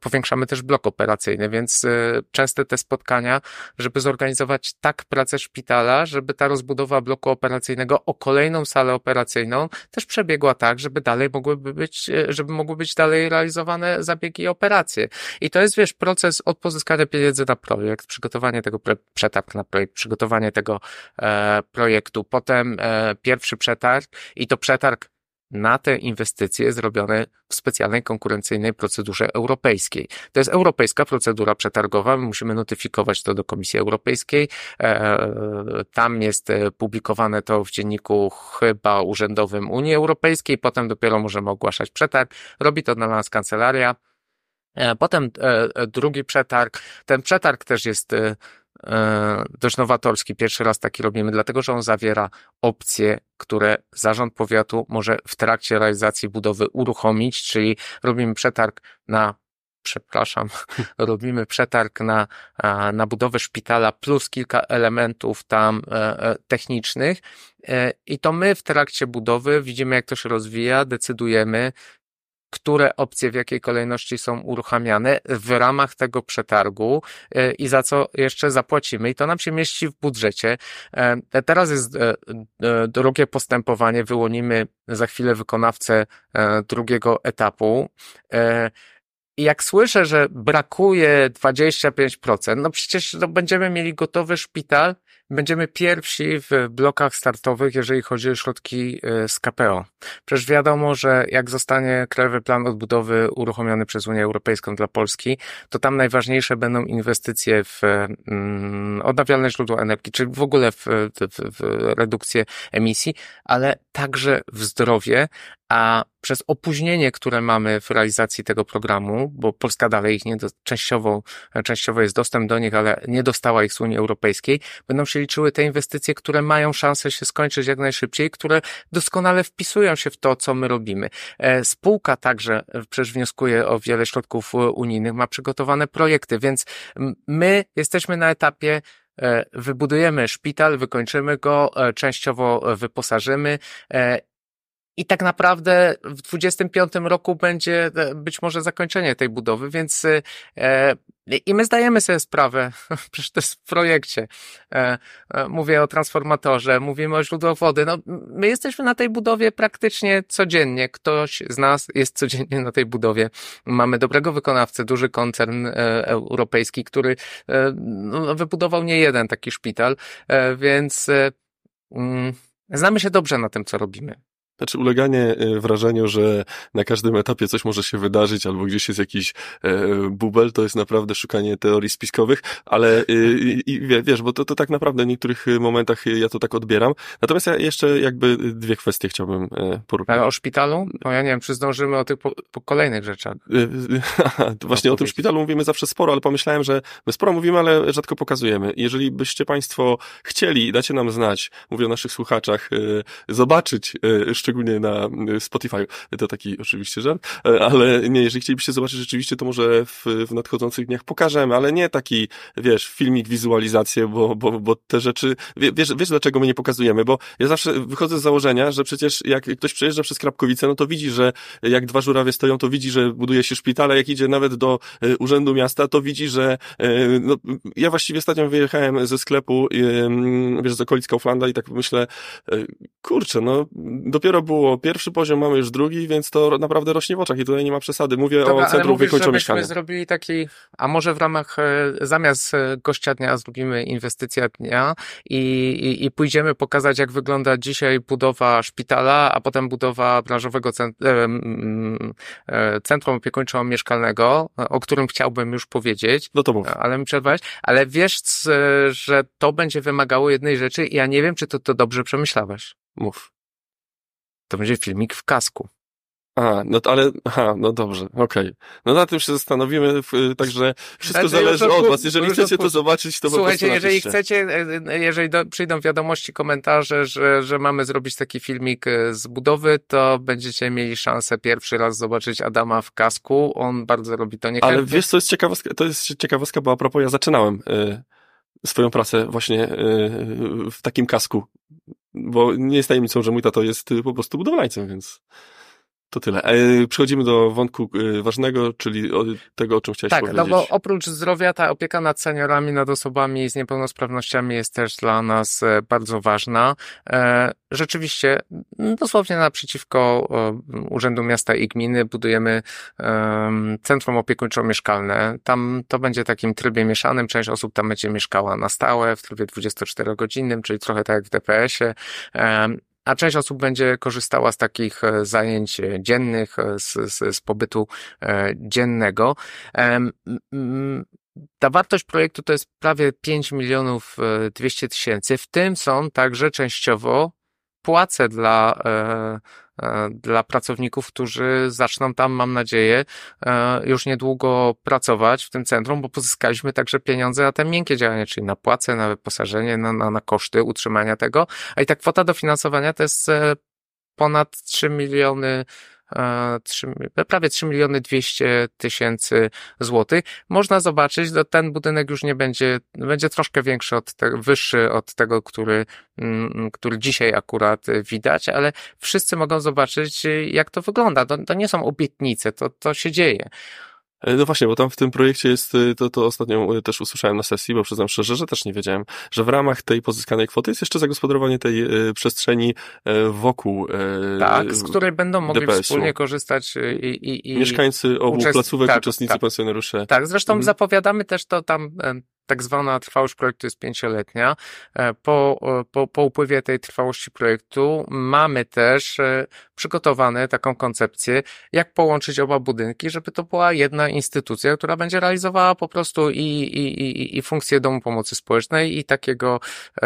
powiększamy też blok operacyjny, więc częste te spotkania, żeby zorganizować tak pracę szpitala, żeby ta rozbudowa bloku operacyjnego o kolejną salę operacyjną też przebiegła tak, żeby dalej mogłyby być, e, żeby mogły być dalej realizowane zabiegi i operacje. I to jest, wiesz, proces od pozyskania pieniędzy na projekt, przygotowanie tego przetarg na projekt, przygotowanie tego e, projektu, potem e, pierwszy przetarg i to przetarg na te inwestycje zrobione w specjalnej konkurencyjnej procedurze europejskiej. To jest europejska procedura przetargowa, my musimy notyfikować to do Komisji Europejskiej. E, tam jest e, publikowane to w dzienniku chyba urzędowym Unii Europejskiej, potem dopiero możemy ogłaszać przetarg. Robi to dla nas kancelaria. E, potem drugi przetarg. Ten przetarg też jest E, dość nowatorski. Pierwszy raz taki robimy, dlatego że on zawiera opcje, które zarząd powiatu może w trakcie realizacji budowy uruchomić, czyli robimy przetarg na przepraszam, robimy przetarg na, na budowę szpitala plus kilka elementów tam e, e, technicznych i to my w trakcie budowy widzimy, jak to się rozwija, decydujemy, które opcje w jakiej kolejności są uruchamiane w ramach tego przetargu e, i za co jeszcze zapłacimy. I to nam się mieści w budżecie. E, teraz jest e, drugie postępowanie, wyłonimy za chwilę wykonawcę drugiego etapu. I jak słyszę, że brakuje 25%, no przecież będziemy mieli gotowy szpital, Będziemy pierwsi w blokach startowych, jeżeli chodzi o środki e, z KPO. Przecież wiadomo, że jak zostanie Krajowy Plan Odbudowy uruchomiony przez Unię Europejską dla Polski, to tam najważniejsze będą inwestycje w mm, odnawialne źródła energii, czyli w ogóle w, w, w redukcję emisji, ale także w zdrowie, a przez opóźnienie, które mamy w realizacji tego programu, bo Polska dalej ich nie, do, częściowo, częściowo jest dostęp do nich, ale nie dostała ich z Unii Europejskiej, będą się liczyły te inwestycje, które mają szansę się skończyć jak najszybciej, które doskonale wpisują się w to, co my robimy. E, spółka także, przecież wnioskuje o wiele środków unijnych, ma przygotowane projekty, więc my jesteśmy na etapie e, wybudujemy szpital, wykończymy go, e, częściowo wyposażymy i tak naprawdę w 25 roku będzie e, być może zakończenie tej budowy, więc e, i my zdajemy sobie sprawę, przecież to jest w projekcie. E, e, mówię o transformatorze, mówimy o źródłach wody. No, my jesteśmy na tej budowie praktycznie codziennie. Ktoś z nas jest codziennie na tej budowie. Mamy dobrego wykonawcę, duży koncern e, europejski, który e, no, wybudował nie jeden taki szpital, e, więc mm, znamy się dobrze na tym, co robimy. Znaczy uleganie e, wrażeniu, że na każdym etapie coś może się wydarzyć, albo gdzieś jest jakiś e, bubel, to jest naprawdę szukanie teorii spiskowych, ale e, i, wiesz, bo to, to tak naprawdę w niektórych momentach ja to tak odbieram. Natomiast ja jeszcze jakby dwie kwestie chciałbym poruszyć. Ale o szpitalu? No ja nie wiem, czy zdążymy o tych po, po kolejnych rzeczach. Właśnie o tym szpitalu mówimy zawsze sporo, ale pomyślałem, że my sporo mówimy, ale rzadko pokazujemy. Jeżeli byście Państwo chcieli, dacie nam znać, mówię o naszych słuchaczach, zobaczyć szczególnie na Spotify. To taki oczywiście żart, ale nie, jeżeli chcielibyście zobaczyć rzeczywiście, to może w, w nadchodzących dniach pokażemy, ale nie taki, wiesz, filmik, wizualizację, bo, bo, bo te rzeczy, wiesz, wiesz dlaczego my nie pokazujemy, bo ja zawsze wychodzę z założenia, że przecież jak ktoś przejeżdża przez Krapkowice, no to widzi, że jak dwa żurawie stoją, to widzi, że buduje się szpital, a jak idzie nawet do e, Urzędu Miasta, to widzi, że e, no, ja właściwie ostatnio wyjechałem ze sklepu, wiesz, z okolic Kauflanda i tak myślę, e, kurczę, no dopiero było pierwszy poziom, mamy już drugi, więc to naprawdę rośnie w oczach i tutaj nie ma przesady. Mówię Dobra, o centrum wykończenia mieszkania. zrobili taki, a może w ramach, zamiast gościa dnia zrobimy inwestycja dnia i, i, i pójdziemy pokazać, jak wygląda dzisiaj budowa szpitala, a potem budowa branżowego centrum opiekuńczo-mieszkalnego, o którym chciałbym już powiedzieć. No to mów. Ale mi przerwałeś. Ale wiesz, że to będzie wymagało jednej rzeczy i ja nie wiem, czy to, to dobrze przemyślałeś. Mów. To będzie filmik w kasku. A, no to, ale, aha, no dobrze, okej. Okay. No na tym się zastanowimy, także wszystko zależy od was. Jeżeli chcecie to zobaczyć, to Słuchajcie, jeżeli chcecie, e, e, jeżeli do, przyjdą wiadomości, komentarze, że, że mamy zrobić taki filmik e, z budowy, to będziecie mieli szansę pierwszy raz zobaczyć Adama w kasku. On bardzo robi to niechętnie. Ale wiesz, co jest ciekawostka? To jest ciekawostka, bo a propos ja zaczynałem y, swoją pracę właśnie y, w takim kasku. Bo nie jest tajemnicą, że mój tato jest po prostu budowlańcem, więc... To tyle. E, przechodzimy do wątku e, ważnego, czyli tego, o czym chciałeś tak, powiedzieć. Tak, no bo oprócz zdrowia, ta opieka nad seniorami, nad osobami z niepełnosprawnościami jest też dla nas e, bardzo ważna. Rzeczywiście, dosłownie naprzeciwko Urzędu Miasta i Gminy budujemy centrum opiekuńczo-mieszkalne. Tam to będzie takim trybie mieszanym. Część osób tam będzie mieszkała na stałe w trybie 24-godzinnym, czyli trochę tak jak w DPS-ie a część osób będzie korzystała z takich e, zajęć e, dziennych, e, z, z, z pobytu dziennego. Ta wartość projektu to jest prawie 5 milionów 200 tysięcy, w tym są także częściowo płace dla E, dla pracowników, którzy zaczną tam, mam nadzieję, e, już niedługo pracować w tym centrum, bo pozyskaliśmy także pieniądze na te miękkie działania, czyli na płace, na wyposażenie, na, na, na koszty utrzymania tego. A i ta kwota dofinansowania to jest e, ponad 3 miliony 3, prawie 3 miliony 200 tysięcy złotych. Można zobaczyć, że ten budynek już nie będzie, będzie troszkę większy od tego, wyższy od tego, który, mm, który dzisiaj akurat widać, ale wszyscy mogą zobaczyć, jak to wygląda. To, to nie są obietnice, to, to się dzieje. E, no właśnie, bo tam w tym projekcie jest, e, to, to ostatnio e, też usłyszałem na sesji, bo przyznam szczerze, że też nie wiedziałem, że w ramach tej pozyskanej kwoty jest jeszcze zagospodarowanie tej przestrzeni wokół Tak, z której będą mogli wspólnie korzystać i, i, i Mieszkańcy obu placówek, tak, uczestnicy, tak. pensjonariusze. Tak, zresztą mhm. zapowiadamy też to tam tak zwana trwałość projektu jest pięcioletnia. E, po, e, po, po upływie tej trwałości projektu mamy też e, przygotowane taką koncepcję, jak połączyć oba budynki, żeby to była jedna instytucja, która będzie realizowała po prostu i, i, i, i funkcję domu pomocy społecznej i takiego,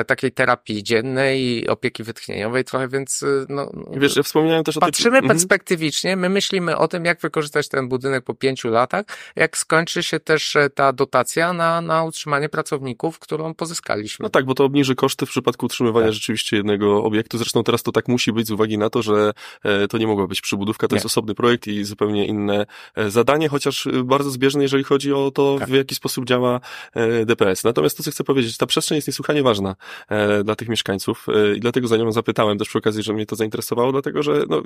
takiej terapii dziennej i opieki wytchnieniowej trochę, więc no, Wiesz, ja wspomniałem też o Patrzymy tej... perspektywicznie, my myślimy o tym, jak wykorzystać ten budynek po pięciu latach, jak skończy się też ta dotacja na, na utrzymanie utrzymanie pracowników, którą pozyskaliśmy. No tak, bo to obniży koszty w przypadku utrzymywania tak. rzeczywiście jednego obiektu. Zresztą teraz to tak musi być z uwagi na to, że e, to nie mogła być przybudówka, to nie. jest osobny projekt i zupełnie inne e, zadanie, chociaż bardzo zbieżne, jeżeli chodzi o to, tak. w jaki sposób działa e, DPS. Natomiast to, co chcę powiedzieć, ta przestrzeń jest niesłychanie ważna dla tych mieszkańców i dlatego za nią zapytałem też przy okazji, że mnie to zainteresowało, dlatego że, no,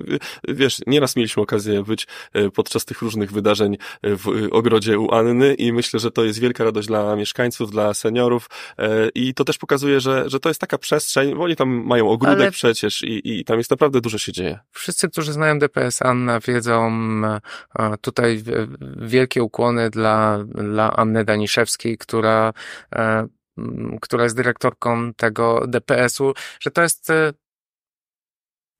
wiesz, nieraz mieliśmy okazję być podczas tych różnych wydarzeń w ogrodzie u Anny i myślę, że to jest wielka radość dla mieszkańców, mieszkańców, dla seniorów e, i to też pokazuje, że, że to jest taka przestrzeń, bo oni tam mają ogródek Ale... przecież i, i tam jest naprawdę dużo się dzieje. Wszyscy, którzy znają DPS Anna wiedzą e, tutaj wielkie ukłony dla, dla Anny Daniszewskiej, która e, która jest dyrektorką tego DPS-u, że to jest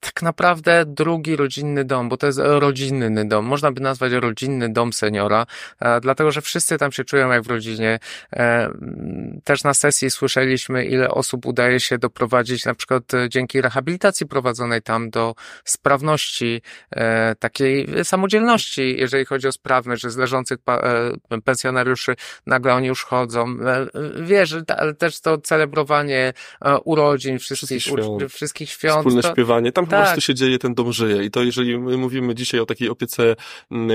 tak naprawdę drugi rodzinny dom, bo to jest rodzinny dom. Można by nazwać rodzinny dom seniora, e, dlatego że wszyscy tam się czują jak w rodzinie. E, też na sesji słyszeliśmy, ile osób udaje się doprowadzić, na przykład e, dzięki rehabilitacji prowadzonej tam do sprawności, takiej samodzielności, jeżeli chodzi o sprawność, że z leżących pensjonariuszy nagle oni już chodzą. Wiesz, ale też to celebrowanie urodzin, wszystkich, wszystkich świąt. Wszystkich świąt. Wspólne to, śpiewanie. Tam po Tak. prostu się dzieje, ten dom żyje. I to jeżeli my mówimy dzisiaj o takiej opiece mm,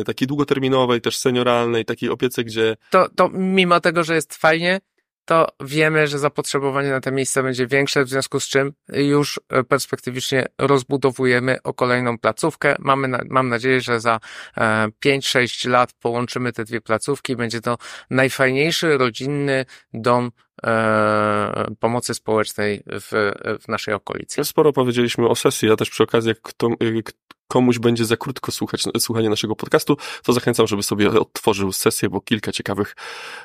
e, takiej długoterminowej, też senioralnej, takiej opiece, gdzie to, to mimo tego, że jest fajnie, to wiemy, że zapotrzebowanie na te miejsca będzie większe, w związku z czym już e, perspektywicznie rozbudowujemy o kolejną placówkę. Mamy, na, mam nadzieję, że za e, 5-6 lat połączymy te dwie placówki. Będzie to najfajniejszy rodzinny dom e, pomocy społecznej w, w naszej okolicy. sporo powiedzieliśmy o sesji, ja też przy okazji, jak kto, komuś będzie za krótko słuchać, słuchanie naszego podcastu, to zachęcam, żeby sobie odtworzył sesję, bo kilka ciekawych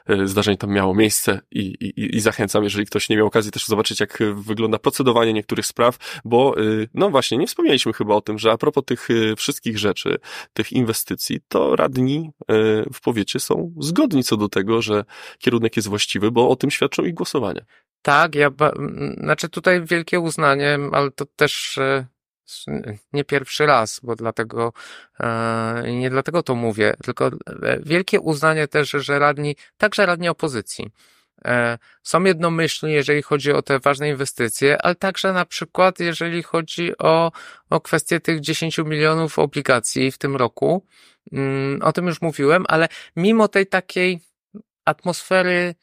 e, zdarzeń tam miało miejsce i, i, i zachęcam, jeżeli ktoś nie miał okazji też zobaczyć, jak e, wygląda procedowanie niektórych spraw, bo y, no właśnie, nie wspomnieliśmy chyba o tym, że a propos tych wszystkich rzeczy, tych inwestycji, to radni e, w powiecie są zgodni co do tego, że kierunek jest właściwy, bo o tym świadczą ich głosowania. Tak, ja, znaczy tutaj wielkie uznanie, ale to też e, nie pierwszy raz, bo dlatego, e, nie dlatego to mówię, tylko e, wielkie uznanie też, że radni, także radni opozycji, e, są jednomyślni, jeżeli chodzi o te ważne inwestycje, ale także na przykład, jeżeli chodzi o, o kwestię tych 10 milionów obligacji w tym roku. Mm, O tym już mówiłem, ale mimo tej takiej atmosfery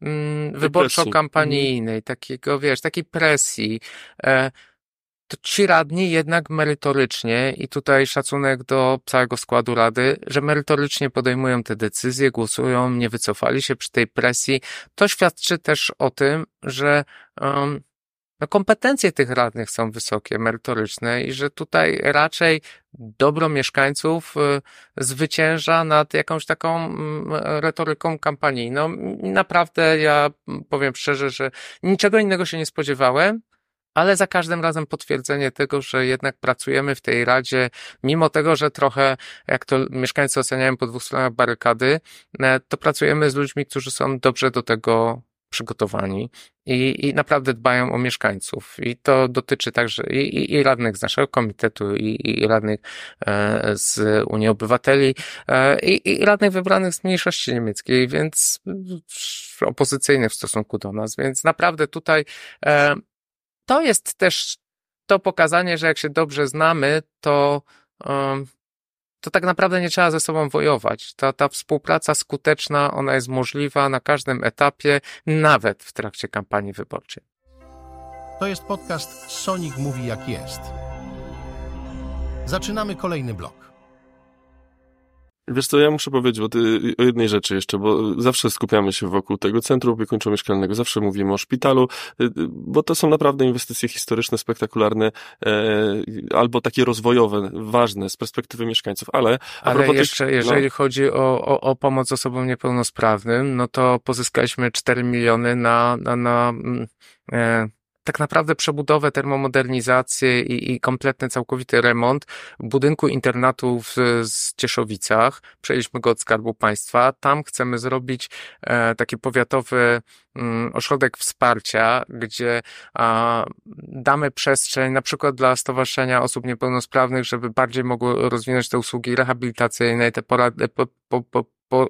mm, wyborczo-kampanijnej, takiego, wiesz, takiej presji, ci radni jednak merytorycznie i tutaj szacunek do całego składu rady, że merytorycznie podejmują te decyzje, głosują, nie wycofali się przy tej presji. To świadczy też o tym, że um, no kompetencje tych radnych są wysokie, merytoryczne i że tutaj raczej dobro mieszkańców y, zwycięża nad jakąś taką mm, retoryką kampanijną. Naprawdę ja powiem szczerze, że niczego innego się nie spodziewałem, ale za każdym razem potwierdzenie tego, że jednak pracujemy w tej radzie, mimo tego, że trochę, jak to mieszkańcy oceniają po dwóch stronach barykady, e, to pracujemy z ludźmi, którzy są dobrze do tego przygotowani i, i naprawdę dbają o mieszkańców. I to dotyczy także i, i, i radnych z naszego komitetu, i, i radnych e, z Unii Obywateli, e, i, i radnych wybranych z mniejszości niemieckiej, więc opozycyjnych w stosunku do nas. Więc naprawdę tutaj to jest też to pokazanie, że jak się dobrze znamy, to to tak naprawdę nie trzeba ze sobą wojować. Ta, ta współpraca skuteczna, ona jest możliwa na każdym etapie, nawet w trakcie kampanii wyborczej. To jest podcast Sonic Mówi Jak Jest. Zaczynamy kolejny blok. Wiesz co, ja muszę powiedzieć bo ty, o jednej rzeczy jeszcze, bo zawsze skupiamy się wokół tego centrum opiekuńczo-mieszkalnego, zawsze mówimy o szpitalu, y, y, bo to są naprawdę inwestycje historyczne, spektakularne, e, albo takie rozwojowe, ważne z perspektywy mieszkańców, ale Ale propos tych- jeszcze, jeżeli chodzi o, o, o pomoc osobom niepełnosprawnym, no to pozyskaliśmy 4 miliony na, na, na mm, e, tak naprawdę przebudowę, termomodernizację i, i kompletny, całkowity remont budynku internatu w z Cieszowicach. Przejęliśmy go od Skarbu Państwa. Tam chcemy zrobić e, taki powiatowy mm, ośrodek wsparcia, gdzie a, damy przestrzeń na przykład dla Stowarzyszenia Osób Niepełnosprawnych, żeby bardziej mogły rozwinąć te usługi rehabilitacyjne, te porady, po, po, po, po, e,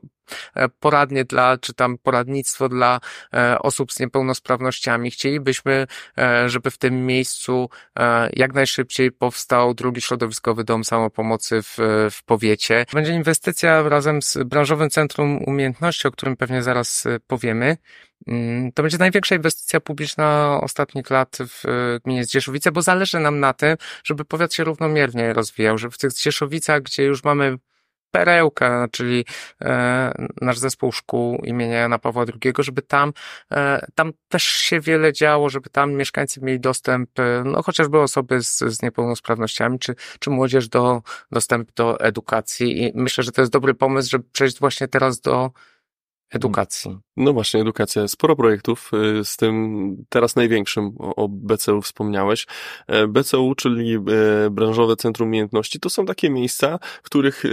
poradnie dla, czy tam poradnictwo dla e, osób z niepełnosprawnościami. Chcielibyśmy, e, żeby w tym miejscu e, jak najszybciej powstał drugi środowiskowy dom samopomocy w, w powiecie. Będzie inwestycja razem z Branżowym Centrum Umiejętności, o którym pewnie zaraz e, powiemy. Mm, To będzie największa inwestycja publiczna ostatnich lat w e, gminie Zdzieszowice, bo zależy nam na tym, żeby powiat się równomiernie rozwijał, żeby w tych Zdzieszowicach, gdzie już mamy perełkę, czyli e, nasz zespół szkół imienia Jana Pawła II, żeby tam, e, tam też się wiele działo, żeby tam mieszkańcy mieli dostęp, e, no chociażby osoby z, z niepełnosprawnościami, czy, czy młodzież do, dostęp do edukacji i myślę, że to jest dobry pomysł, żeby przejść właśnie teraz do edukacji. No właśnie, edukacja. Sporo projektów, z tym teraz największym o, BCU wspomniałeś. BCU, czyli Branżowe Centrum Umiejętności, to są takie miejsca, w których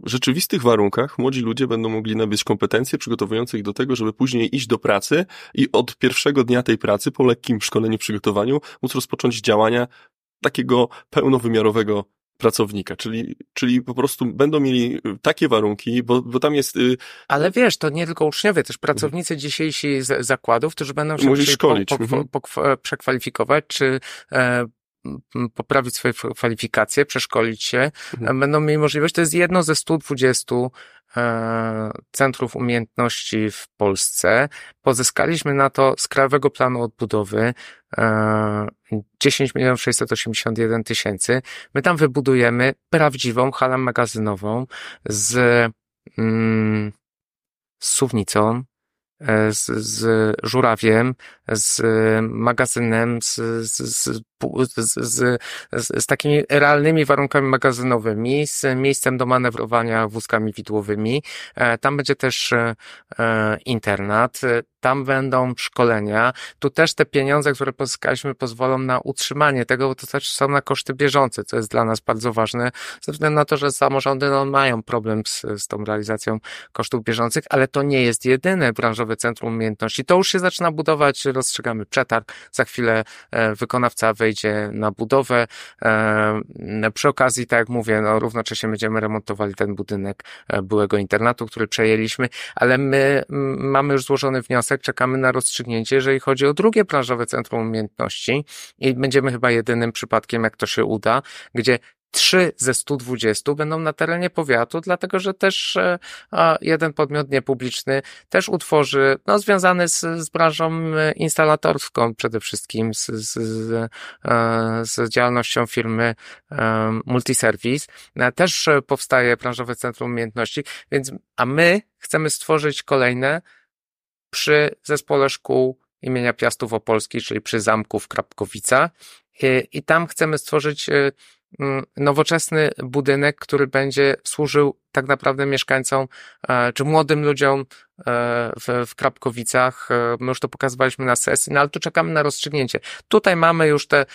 w rzeczywistych warunkach młodzi ludzie będą mogli nabyć kompetencje przygotowujące ich do tego, żeby później iść do pracy i od pierwszego dnia tej pracy, po lekkim szkoleniu, przygotowaniu, móc rozpocząć działania takiego pełnowymiarowego pracownika, czyli, czyli po prostu będą mieli y, takie warunki, bo, bo tam jest y, Ale wiesz, to nie tylko uczniowie, też pracownicy dzisiejsi z zakładów, którzy będą się szkolić, Po, po, mhm. po, po, przekwalifikować, czy e, poprawić swoje kwalifikacje, przeszkolić się, Mhm. będą mieli możliwość. To jest jedno ze 120 e, centrów umiejętności w Polsce. Pozyskaliśmy na to z Krajowego Planu Odbudowy e, 10 milionów 681 tysięcy. My tam wybudujemy prawdziwą halę magazynową z, mm, z suwnicą, e, z, z żurawiem, z magazynem, z, z, z, z, takimi realnymi warunkami magazynowymi, z miejscem do manewrowania wózkami widłowymi. E, Tam będzie też e, e, internat, tam będą szkolenia. Tu też te pieniądze, które pozyskaliśmy, pozwolą na utrzymanie tego, bo to też są na koszty bieżące, co jest dla nas bardzo ważne, ze względu na to, że samorządy no, mają problem z, z tą realizacją kosztów bieżących, ale to nie jest jedyne branżowe centrum umiejętności. To już się zaczyna budować, rozstrzygamy przetarg, za chwilę e, wykonawca wejdzie na budowę. E, przy okazji, tak jak mówię, no, równocześnie będziemy remontowali ten budynek e, byłego internatu, który przejęliśmy, ale my mamy już złożony wniosek, czekamy na rozstrzygnięcie, jeżeli chodzi o drugie branżowe centrum umiejętności i będziemy chyba jedynym przypadkiem, jak to się uda, gdzie trzy ze 120 będą na terenie powiatu, dlatego że też e, jeden podmiot niepubliczny też utworzy, no związany z, z branżą e, instalatorską przede wszystkim, z, z, z, e, działalnością firmy Multiservice, też powstaje branżowe centrum umiejętności, więc, a my chcemy stworzyć kolejne przy zespole szkół imienia Piastów Opolskich, czyli przy zamku w Krapkowicach i, tam chcemy stworzyć e, mm, nowoczesny budynek, który będzie służył tak naprawdę mieszkańcom, e, czy młodym ludziom e, w, w Krapkowicach. E, My już to pokazywaliśmy na sesji, no ale tu czekamy na rozstrzygnięcie. Tutaj mamy już te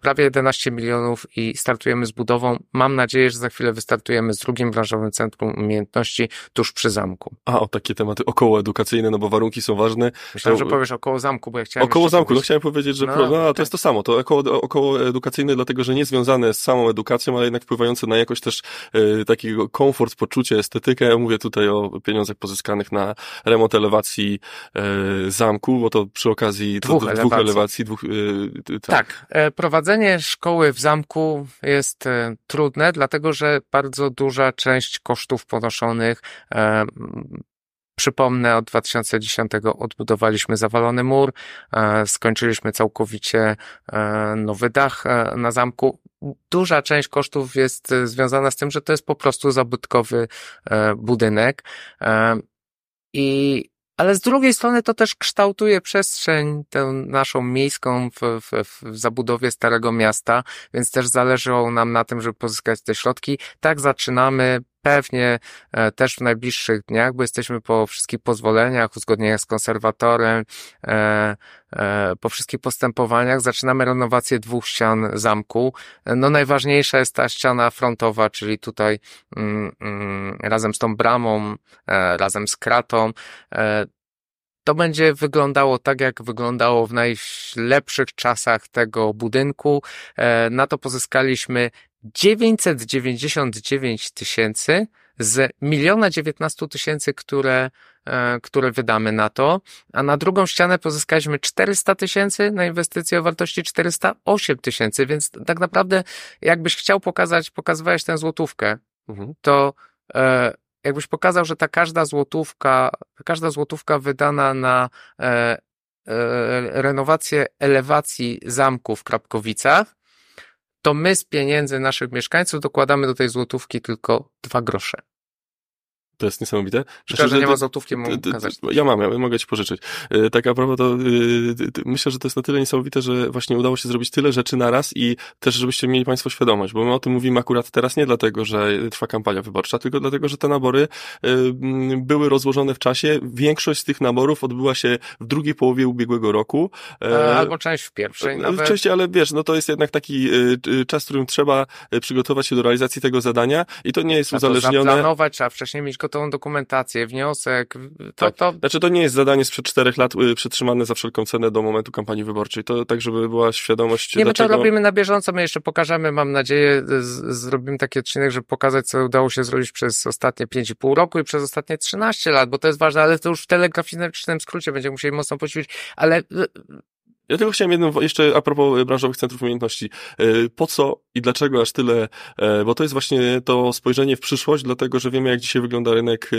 prawie 11 milionów i startujemy z budową. Mam nadzieję, że za chwilę wystartujemy z drugim branżowym centrum umiejętności tuż przy zamku. A, o takie tematy okołoedukacyjne, no bo warunki są ważne. Myślałem, że powiesz około zamku, bo ja chciałem Około zamku, no powiedzieć- chciałem powiedzieć, że No, pro, no, to tak. jest to samo, to około, około edukacyjne, dlatego że nie związane z samą edukacją, ale jednak wpływające na jakoś też e, takiego komfort, poczucie, estetykę. Mówię tutaj o pieniądzach pozyskanych na remont elewacji e, zamku, bo to przy okazji Dwóch dwóch elewacji. dwóch, e, tak. Tak, e, prowadzenie szkoły w zamku jest e, trudne, dlatego że bardzo duża część kosztów ponoszonych e, Przypomnę, od 2010 odbudowaliśmy zawalony mur, e, skończyliśmy całkowicie e, nowy dach e, na zamku. Duża część kosztów jest związana z tym, że to jest po prostu zabytkowy budynek. I ale z drugiej strony to też kształtuje przestrzeń tę naszą miejską w, w, w zabudowie Starego Miasta, więc też zależało nam na tym, żeby pozyskać te środki. Tak zaczynamy. Pewnie e, też w najbliższych dniach, bo jesteśmy po wszystkich pozwoleniach, uzgodnieniach z konserwatorem, e, e, po wszystkich postępowaniach, zaczynamy renowację dwóch ścian zamku. No najważniejsza jest ta ściana frontowa, czyli tutaj mm, mm, razem z tą bramą, razem z kratą. To będzie wyglądało tak, jak wyglądało w najlepszych czasach tego budynku. Na to pozyskaliśmy 999 tysięcy z miliona 19 tysięcy, które, e, które wydamy na to, a na drugą ścianę pozyskaliśmy 400 tysięcy na inwestycję o wartości 408 tysięcy, więc tak naprawdę jakbyś chciał pokazać, pokazywałeś tę złotówkę, Mhm. to e, jakbyś pokazał, że ta każda złotówka, każda złotówka wydana na e, e, renowację elewacji zamku w Krapkowicach, to my z pieniędzy naszych mieszkańców dokładamy do tej złotówki tylko dwa grosze. To jest niesamowite. Szkoda, że nie ma ty- pokazać. Ja mam, ja mogę ci pożyczyć. E, Tak a propos, to ty- myślę, że to jest na tyle niesamowite, że właśnie udało się zrobić tyle rzeczy naraz i też, żebyście mieli Państwo świadomość, bo my o tym mówimy akurat teraz nie dlatego, że trwa kampania wyborcza, tylko dlatego, że te nabory m, były rozłożone w czasie. Większość z tych naborów odbyła się w drugiej połowie ubiegłego roku. E, Albo część w pierwszej. Nawet, Wcześniej, ale wiesz, no to jest jednak taki czas, w którym trzeba przygotować się do realizacji tego zadania i to nie jest uzależnione. zaplanować, trzeba wcześniej mieć gotową dokumentację, wniosek. To, Tak. to, Znaczy to nie jest zadanie sprzed czterech lat y, przytrzymane za wszelką cenę do momentu kampanii wyborczej. To tak, żeby była świadomość, Nie, my to dlaczego... robimy na bieżąco, my jeszcze pokażemy, mam nadzieję, z, zrobimy taki odcinek, żeby pokazać, co udało się zrobić przez ostatnie 5,5 roku i przez ostatnie 13 lat, bo to jest ważne, ale to już w telegraficznym skrócie będziemy musieli mocno poćwiczyć, ale y, Ja tylko chciałem jedną, jeszcze a propos branżowych centrów umiejętności. E, po co i dlaczego aż tyle? E, bo to jest właśnie to spojrzenie w przyszłość, dlatego że wiemy, jak dzisiaj wygląda rynek,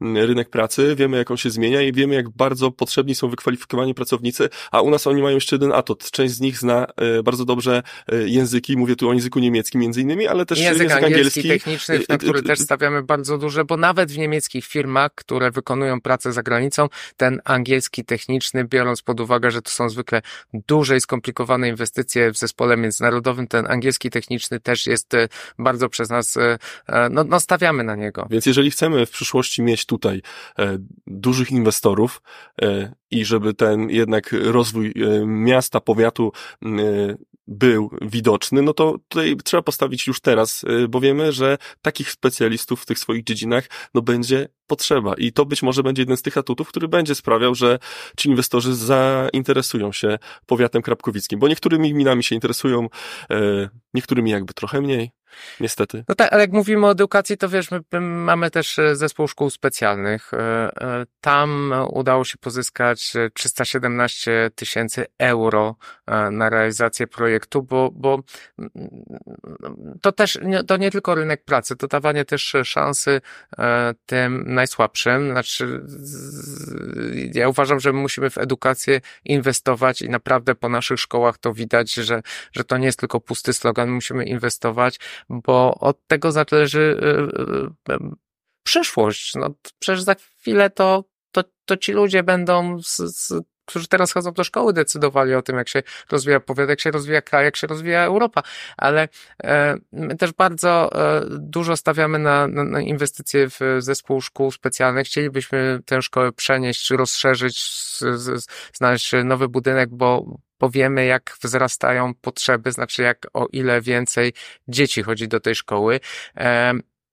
e, rynek pracy, wiemy, jak on się zmienia i wiemy, jak bardzo potrzebni są wykwalifikowani pracownicy, a u nas oni mają jeszcze jeden atut. Część z nich zna bardzo dobrze języki, mówię tu o języku niemieckim między innymi, ale też język, język angielski. techniczny, na który też stawiamy bardzo duże, bo nawet w niemieckich firmach, które wykonują pracę za granicą, ten angielski techniczny, biorąc pod uwagę, że to są zwykle niezwykle duże i skomplikowane inwestycje w zespole międzynarodowym. Ten angielski techniczny też jest e, bardzo przez nas, e, e, no, no stawiamy na niego. Więc jeżeli chcemy w przyszłości mieć tutaj e, dużych inwestorów e, i żeby ten jednak rozwój e, miasta, powiatu był widoczny, no to tutaj trzeba postawić już teraz, bo wiemy, że takich specjalistów w tych swoich dziedzinach no będzie potrzeba. I to być może będzie jeden z tych atutów, który będzie sprawiał, że ci inwestorzy zainteresują się powiatem krapkowickim, bo niektórymi gminami się interesują, e, niektórymi jakby trochę mniej. Niestety. No tak, ale jak mówimy o edukacji, to wiesz, my mamy też e, zespół szkół specjalnych. E, tam udało się pozyskać 317 tysięcy euro na realizację projektu, bo, bo to też, to nie tylko rynek pracy, to dawanie też szansy tym najsłabszym. Znaczy, ja uważam, że musimy w edukację inwestować i naprawdę po naszych szkołach to widać, że, że to nie jest tylko pusty slogan, musimy inwestować, bo od tego zależy y, y, y, przyszłość. No, przecież za chwilę to, to, to ci ludzie będą z, z którzy teraz chodzą do szkoły, decydowali o tym, jak się rozwija powiat, jak się rozwija kraj, jak się rozwija Europa, ale e, my też bardzo e, dużo stawiamy na, na, na inwestycje w zespół szkół specjalnych. Chcielibyśmy tę szkołę przenieść, rozszerzyć, znaleźć nowy budynek, bo powiemy, jak wzrastają potrzeby, znaczy jak o ile więcej dzieci chodzi do tej szkoły.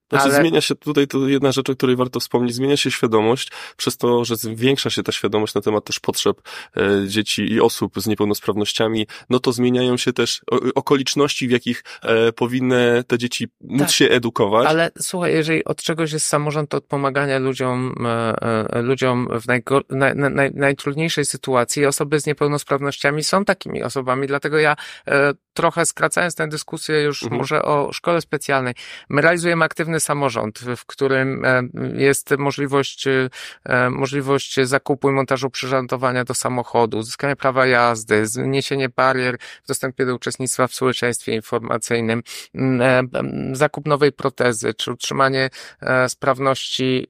Znaczy ale... zmienia się tutaj, to jedna rzecz, o której warto wspomnieć, zmienia się świadomość, przez to, że zwiększa się ta świadomość na temat też potrzeb e, dzieci i osób z niepełnosprawnościami, no to zmieniają się też okoliczności, w jakich e, powinny te dzieci móc tak, się edukować. Ale słuchaj, jeżeli od czegoś jest samorząd, to od pomagania ludziom, e, e ludziom w naj, naj, najtrudniejszej sytuacji. Osoby z niepełnosprawnościami są takimi osobami, dlatego ja e, trochę skracając tę dyskusję już mhm. może o szkole specjalnej. My realizujemy aktywny samorząd, w którym e, jest możliwość, e, możliwość zakupu i montażu przyrządowania do samochodu, uzyskania prawa jazdy, zniesienie barier w dostępie do uczestnictwa w społeczeństwie informacyjnym, e, zakup nowej protezy, czy utrzymanie sprawności,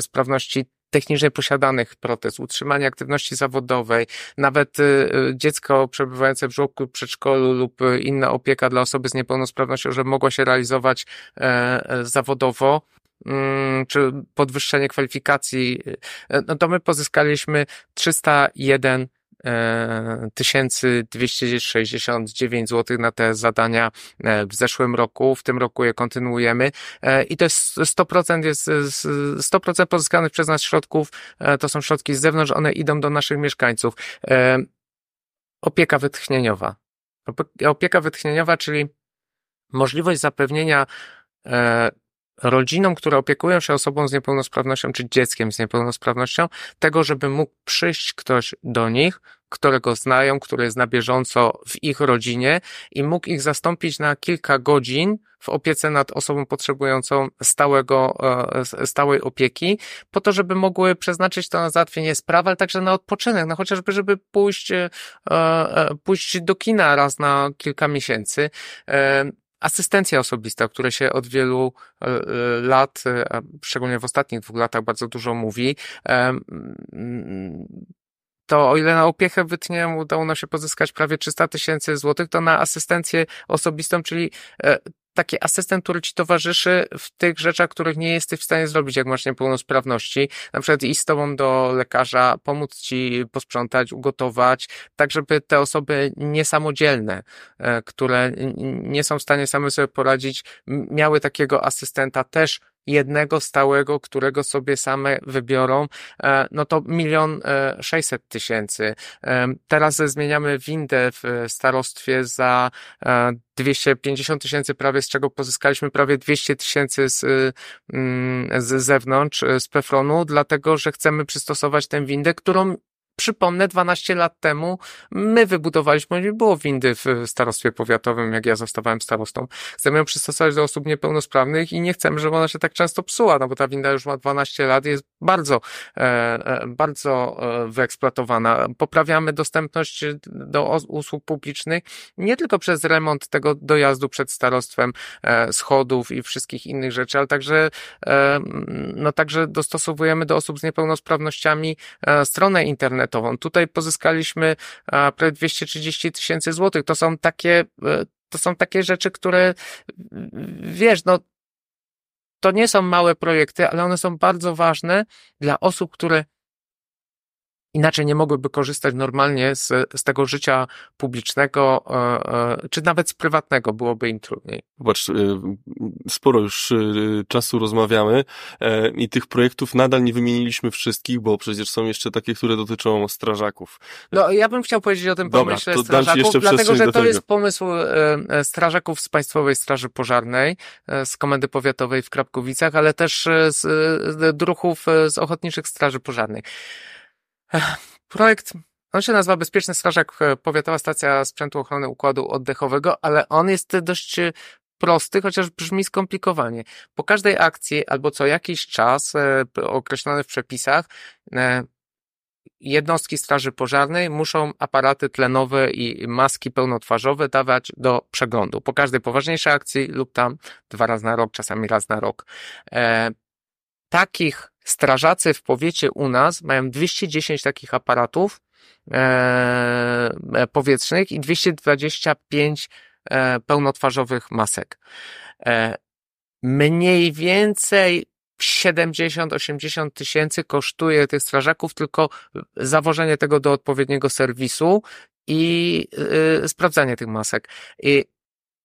sprawności technicznie posiadanych protez, utrzymanie aktywności zawodowej, nawet y, y, dziecko przebywające w żłobku, przedszkolu lub inna opieka dla osoby z niepełnosprawnością, żeby mogła się realizować e, e, zawodowo, mm, czy podwyższenie kwalifikacji, no to my pozyskaliśmy 301 1269 zł na te zadania e, w zeszłym roku. W tym roku je kontynuujemy e, i to jest 100% jest 100% pozyskanych przez nas środków, e, to są środki z zewnątrz, one idą do naszych mieszkańców. Opieka wytchnieniowa. Opieka wytchnieniowa, czyli możliwość zapewnienia rodzinom, które opiekują się osobą z niepełnosprawnością, czy dzieckiem z niepełnosprawnością, tego, żeby mógł przyjść ktoś do nich, którego znają, który jest na bieżąco w ich rodzinie i mógł ich zastąpić na kilka godzin w opiece nad osobą potrzebującą stałego, e, stałej opieki, po to, żeby mogły przeznaczyć to na załatwienie spraw, ale także na odpoczynek, no chociażby, żeby pójść, e, e, pójść do kina raz na kilka miesięcy asystencja osobista, o której się od wielu e, e, lat, e, szczególnie w ostatnich dwóch latach bardzo dużo mówi, to o ile na opiekę wytnie udało nam się pozyskać prawie 300 tysięcy złotych, to na asystencję osobistą, czyli taki asystent, który ci towarzyszy w tych rzeczach, których nie jesteś w stanie zrobić, jak masz niepełnosprawności. Na przykład iść z tobą do lekarza, pomóc ci posprzątać, ugotować, tak żeby te osoby niesamodzielne, e, które nie są w stanie same sobie poradzić, miały takiego asystenta też jednego stałego, którego sobie same wybiorą, e, no to milion e, sześćset tysięcy. E, teraz zmieniamy windę w starostwie za 250 tysięcy prawie, z czego pozyskaliśmy prawie 200 tysięcy z, mm, z zewnątrz, z Pefronu, dlatego, że chcemy przystosować tę windę, którą Przypomnę, 12 lat temu my wybudowaliśmy, nie było windy w starostwie powiatowym, jak ja zostawałem starostą. Chcemy ją przystosować do osób niepełnosprawnych i nie chcemy, żeby ona się tak często psuła, no bo ta winda już ma 12 lat i jest bardzo, e, e, bardzo e, wyeksploatowana. Poprawiamy dostępność do usług publicznych nie tylko przez remont tego dojazdu przed starostwem, schodów i wszystkich innych rzeczy, ale także, no także dostosowujemy do osób z niepełnosprawnościami stronę internetową, internetową. Tutaj pozyskaliśmy prawie 230 tysięcy złotych. To są takie, e, to są takie rzeczy, które wiesz, no to nie są małe projekty, ale one są bardzo ważne dla osób, które inaczej nie mogłyby korzystać normalnie z, z tego życia publicznego, e, e, czy nawet z prywatnego, byłoby im trudniej. Zobacz, e, sporo już czasu rozmawiamy i tych projektów nadal nie wymieniliśmy wszystkich, bo przecież są jeszcze takie, które dotyczą strażaków. No, ja bym chciał powiedzieć o tym Dobra, pomyśle strażaków, dlatego, że to jest pomysł strażaków z Państwowej Straży Pożarnej, z Komendy Powiatowej w Krapkowicach, ale też z druhów z Ochotniczych Straży Pożarnych. Projekt, on się nazywa Bezpieczny Strażak e, Powiatowa Stacja Sprzętu Ochrony Układu Oddechowego, ale on jest dość e, prosty, chociaż brzmi skomplikowanie. Po każdej akcji albo co jakiś czas e, określony w przepisach jednostki Straży Pożarnej muszą aparaty tlenowe i maski pełnotwarzowe dawać do przeglądu. Po każdej poważniejszej akcji lub tam dwa razy na rok, czasami raz na rok. Takich strażacy w powiecie u nas mają 210 takich aparatów e, e, powietrznych i 225 e, pełnotwarzowych masek. E, mniej więcej 70-80 tysięcy kosztuje tych strażaków tylko zawożenie tego do odpowiedniego serwisu i y, sprawdzanie tych masek. I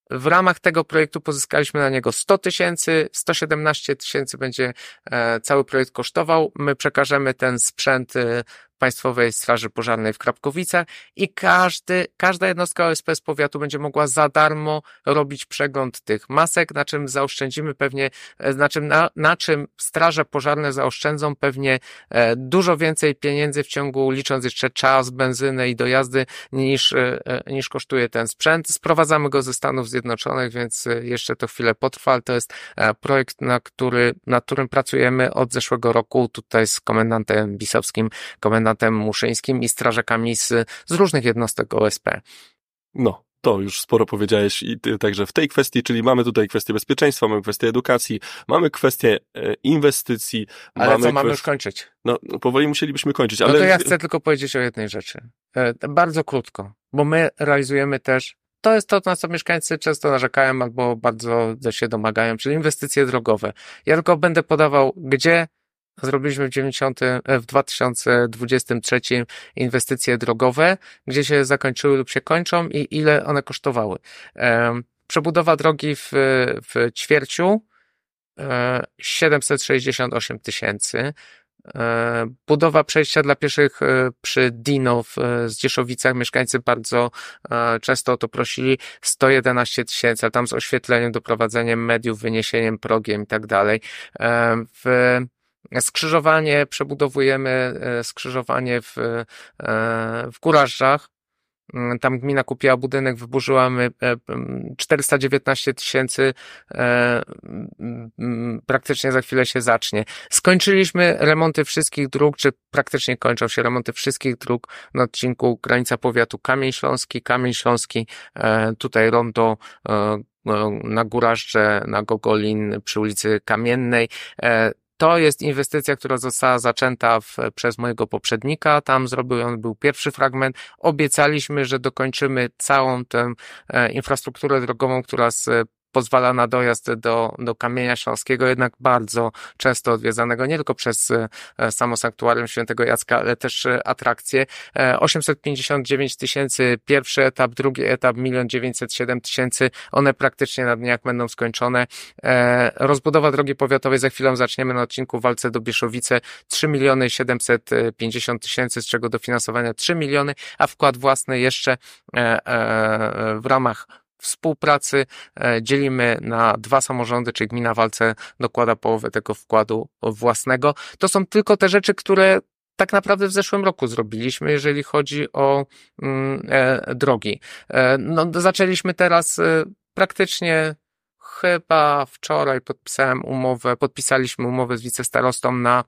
w ramach tego projektu pozyskaliśmy na niego 100 tysięcy, 117 tysięcy będzie e, cały projekt kosztował. My przekażemy ten sprzęt e, Państwowej Straży Pożarnej w Krapkowicach i każdy, każda jednostka OSP z powiatu będzie mogła za darmo robić przegląd tych masek, na czym zaoszczędzimy pewnie, e, na czym, na, na czym straże pożarne zaoszczędzą pewnie e, dużo więcej pieniędzy w ciągu, licząc jeszcze czas, benzynę i dojazdy, niż, e, niż kosztuje ten sprzęt. Sprowadzamy go ze Stanów Zjednoczonych, więc jeszcze to chwilę potrwa, ale to jest projekt, na który, nad którym pracujemy od zeszłego roku tutaj z komendantem bisowskim, komendantem komendantem muszyńskim i strażakami z, z różnych jednostek OSP. No, to już sporo powiedziałeś i ty, także w tej kwestii, czyli mamy tutaj kwestię bezpieczeństwa, mamy kwestię edukacji, mamy kwestię e, inwestycji. Ale mamy co, mamy już kończyć? No, powoli musielibyśmy kończyć, ale... No to ja chcę tylko powiedzieć o jednej rzeczy. E, bardzo krótko, bo my realizujemy też to jest to, na co mieszkańcy często narzekają albo bardzo się domagają, czyli inwestycje drogowe. Ja tylko będę podawał, gdzie zrobiliśmy w 90, w 2023 inwestycje drogowe, gdzie się zakończyły lub się kończą i ile one kosztowały. Przebudowa drogi w, w ćwierciu 768 e, tysięcy. E, budowa przejścia dla pieszych e, przy Dino w Zdzieszowicach. Mieszkańcy bardzo często o to prosili. 111 tysięcy, a tam z oświetleniem, doprowadzeniem mediów, wyniesieniem progiem i tak dalej. W Skrzyżowanie przebudowujemy, e, skrzyżowanie w, e, w Kurażdżach. Mm, tam gmina kupiła budynek, wyburzyłamy 419 tysięcy, e, praktycznie za chwilę się zacznie. Skończyliśmy remonty wszystkich dróg, czy praktycznie kończą się remonty wszystkich dróg na odcinku granica powiatu Kamień Śląski, Kamień Śląski, tutaj rondo na Górażdże, na Gogolin przy ulicy Kamiennej. To jest inwestycja, która została zaczęta w, przez mojego poprzednika. Tam zrobił on był pierwszy fragment. Obiecaliśmy, że dokończymy całą tę e, infrastrukturę drogową, która z pozwala na dojazd do, do Kamienia Śląskiego, jednak bardzo często odwiedzanego nie tylko przez e, samo sanktuarium świętego Jacka, ale też e, atrakcje. 859 e, tysięcy pierwszy etap, drugi etap 1 907 tysięcy, one praktycznie na dniach będą skończone. Rozbudowa drogi powiatowej za chwilę zaczniemy na odcinku Walce do Bieszowice 3 miliony 750 tysięcy, z czego dofinansowania 3 miliony, a wkład własny jeszcze w ramach współpracy e, dzielimy na dwa samorządy, czyli gmina Walce dokłada połowę tego wkładu własnego. To są tylko te rzeczy, które tak naprawdę w zeszłym roku zrobiliśmy, jeżeli chodzi o mm, e, drogi. E, no, zaczęliśmy teraz praktycznie chyba wczoraj podpisałem umowę, podpisaliśmy umowę z wicestarostą na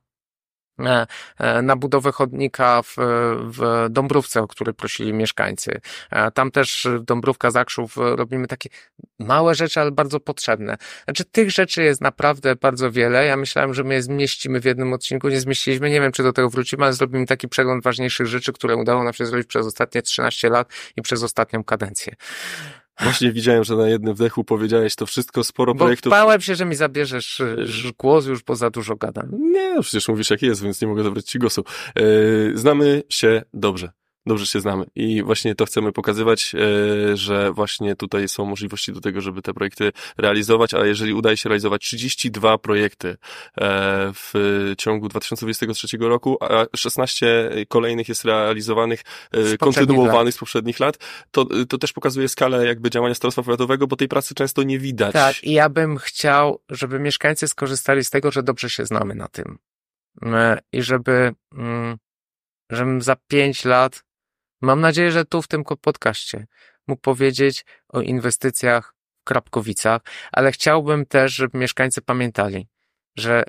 na budowę chodnika w, w Dąbrówce, o który prosili mieszkańcy. E, tam też Dąbrówka Zakrzów robimy takie małe rzeczy, ale bardzo potrzebne. Znaczy tych rzeczy jest naprawdę bardzo wiele. Ja myślałem, że my je zmieścimy w jednym odcinku, nie zmieściliśmy. Nie wiem, czy do tego wrócimy, ale zrobimy taki przegląd ważniejszych rzeczy, które udało nam się zrobić przez ostatnie 13 lat i przez ostatnią kadencję. Właśnie widziałem, że na jednym wdechu powiedziałeś to wszystko, sporo bo projektów. Bałem się, że mi zabierzesz głos już, bo za dużo gadam. Nie, no przecież mówisz jak jest, więc nie mogę zabrać ci głosu. Yy, znamy się dobrze dobrze się znamy i właśnie to chcemy pokazywać, e, że właśnie tutaj są możliwości do tego, żeby te projekty realizować, a jeżeli udaje się realizować 32 projekty e, w ciągu 2023 roku, a 16 kolejnych jest realizowanych, e, kontynuowanych z poprzednich lat, to, to też pokazuje skalę jakby działania Starostwa Powiatowego, bo tej pracy często nie widać. Tak, i ja bym chciał, żeby mieszkańcy skorzystali z tego, że dobrze się znamy na tym. I żeby, mm, żebym za pięć lat Mam nadzieję, że tu w tym podcaście mógł powiedzieć o inwestycjach w Krapkowicach, ale chciałbym też, żeby mieszkańcy pamiętali, że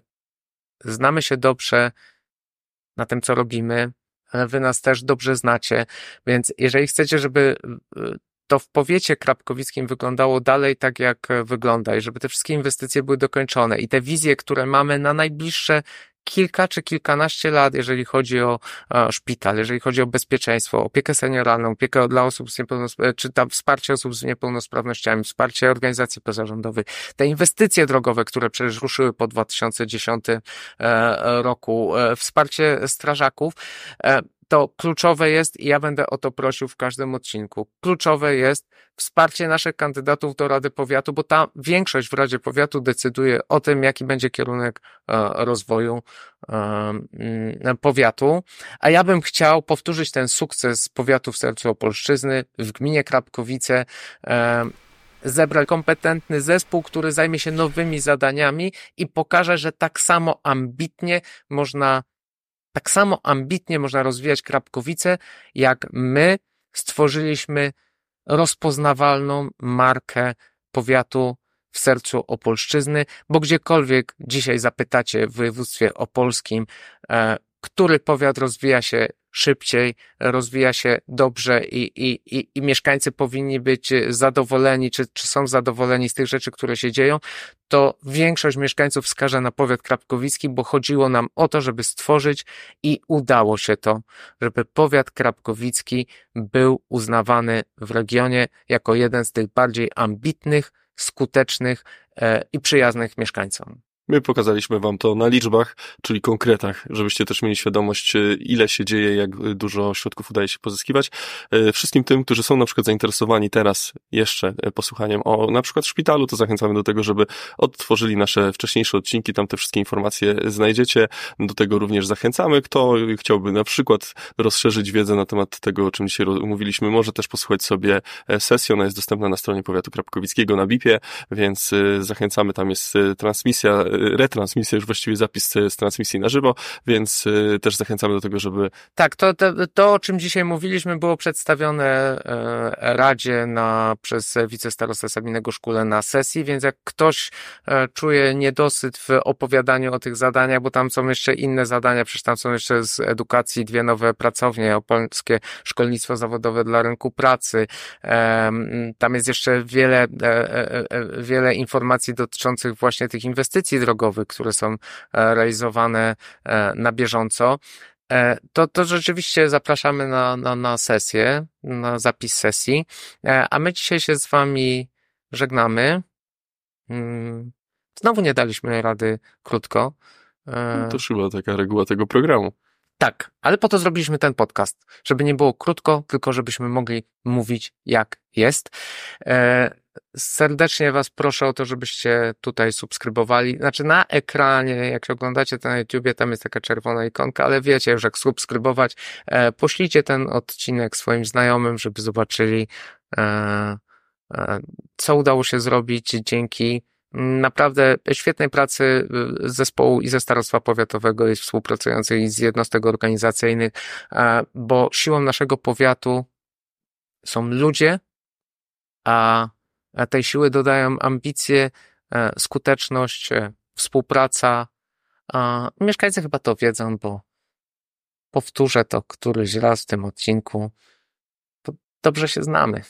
znamy się dobrze na tym, co robimy, ale wy nas też dobrze znacie, więc jeżeli chcecie, żeby y, to w powiecie krapkowickim wyglądało dalej tak, jak wygląda i żeby te wszystkie inwestycje były dokończone i te wizje, które mamy na najbliższe kilka czy kilkanaście lat, jeżeli chodzi o szpital, jeżeli chodzi o bezpieczeństwo, opiekę senioralną, opiekę dla osób z niepełnosprawnościami, czy tam wsparcie osób z niepełnosprawnościami, wsparcie organizacji pozarządowych, te inwestycje drogowe, które przecież ruszyły po 2010 e, roku, e, wsparcie strażaków, e, to kluczowe jest, i ja będę o to prosił w każdym odcinku, kluczowe jest wsparcie naszych kandydatów do Rady Powiatu, bo ta większość w Radzie Powiatu decyduje o tym, jaki będzie kierunek e, rozwoju e, mm, powiatu. A ja bym chciał powtórzyć ten sukces powiatu w sercu Opolszczyzny, w gminie Krapkowice, e, zebrać kompetentny zespół, który zajmie się nowymi zadaniami i pokaże, że tak samo ambitnie można tak samo ambitnie można rozwijać Krapkowice, jak my stworzyliśmy rozpoznawalną markę powiatu w sercu Opolszczyzny, bo gdziekolwiek dzisiaj zapytacie w województwie opolskim, e, który powiat rozwija się szybciej, rozwija się dobrze i, i, i, i mieszkańcy powinni być zadowoleni, czy, czy są zadowoleni z tych rzeczy, które się dzieją, to większość mieszkańców wskaże na powiat krapkowicki, bo chodziło nam o to, żeby stworzyć i udało się to, żeby powiat krapkowicki był uznawany w regionie jako jeden z tych bardziej ambitnych, skutecznych e, i przyjaznych mieszkańcom. My pokazaliśmy Wam to na liczbach, czyli konkretach, żebyście też mieli świadomość, e, ile się dzieje, jak dużo środków udaje się pozyskiwać. E, wszystkim tym, którzy są na przykład zainteresowani teraz jeszcze e, posłuchaniem o na przykład szpitalu, to zachęcamy do tego, żeby odtworzyli nasze wcześniejsze odcinki, tam te wszystkie informacje znajdziecie. Do tego również zachęcamy. Kto chciałby na przykład rozszerzyć wiedzę na temat tego, o czym dzisiaj mówiliśmy, może też posłuchać sobie sesji. Ona jest dostępna na stronie powiatu krapkowickiego na BIP-ie, więc zachęcamy. Tam jest transmisja retransmisja, już właściwie zapis z transmisji na żywo, więc y, też zachęcamy do tego, żeby... Tak, to, to, to o czym dzisiaj mówiliśmy było przedstawione e, Radzie na, przez wicestarostę Sabinego Szkule na sesji, więc jak ktoś e, czuje niedosyt w opowiadaniu o tych zadaniach, bo tam są jeszcze inne zadania, przecież tam są jeszcze z edukacji dwie nowe pracownie, opolskie szkolnictwo zawodowe dla rynku pracy, tam jest jeszcze wiele, e, wiele informacji dotyczących właśnie tych inwestycji drogowych, które są e, realizowane e, na bieżąco, e, to, to rzeczywiście zapraszamy na, na, na sesję, na zapis sesji, a my dzisiaj się z Wami żegnamy. Mm, znowu nie daliśmy rady krótko. To chyba taka reguła tego programu. Tak, ale po to zrobiliśmy ten podcast, żeby nie było krótko, tylko żebyśmy mogli mówić jak jest. Serdecznie Was proszę o to, żebyście tutaj subskrybowali. Znaczy na ekranie, jak oglądacie to na YouTubie, tam jest taka czerwona ikonka, ale wiecie już jak subskrybować. E, poślijcie ten odcinek swoim znajomym, żeby zobaczyli, e, e, co udało się zrobić dzięki naprawdę świetnej pracy zespołu i ze Starostwa Powiatowego i współpracujących z jednostek organizacyjnych, bo siłą naszego powiatu są ludzie, a tej siły dodają ambicje, skuteczność, współpraca. Mieszkańcy chyba to wiedzą, bo powtórzę to któryś raz w tym odcinku. Dobrze się znamy.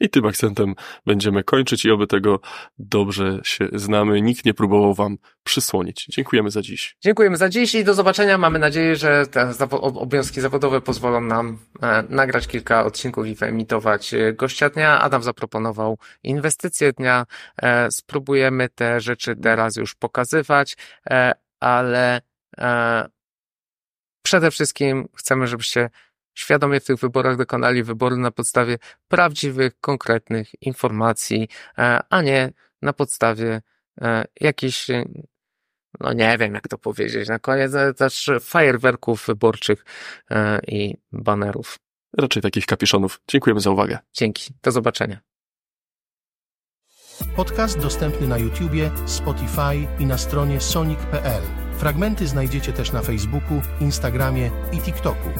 I tym akcentem będziemy kończyć i oby tego dobrze się znamy. Nikt nie próbował wam przysłonić. Dziękujemy za dziś. Dziękujemy za dziś i do zobaczenia. Mamy nadzieję, że te obowiązki zawodowe pozwolą nam e, nagrać kilka odcinków i wyemitować e, gościa dnia. Adam zaproponował inwestycje dnia. E, spróbujemy te rzeczy teraz już pokazywać, ale przede wszystkim chcemy, żebyście świadomie w tych wyborach dokonali wyboru na podstawie prawdziwych, konkretnych informacji, e, a nie na podstawie e, jakichś, no nie wiem jak to powiedzieć, na koniec e, też fajerwerków wyborczych i banerów. Raczej takich kapiszonów. Dziękujemy za uwagę. Dzięki. Do zobaczenia. Podcast dostępny na YouTubie, Spotify i na stronie sonic.pl. Fragmenty znajdziecie też na Facebooku, Instagramie i TikToku.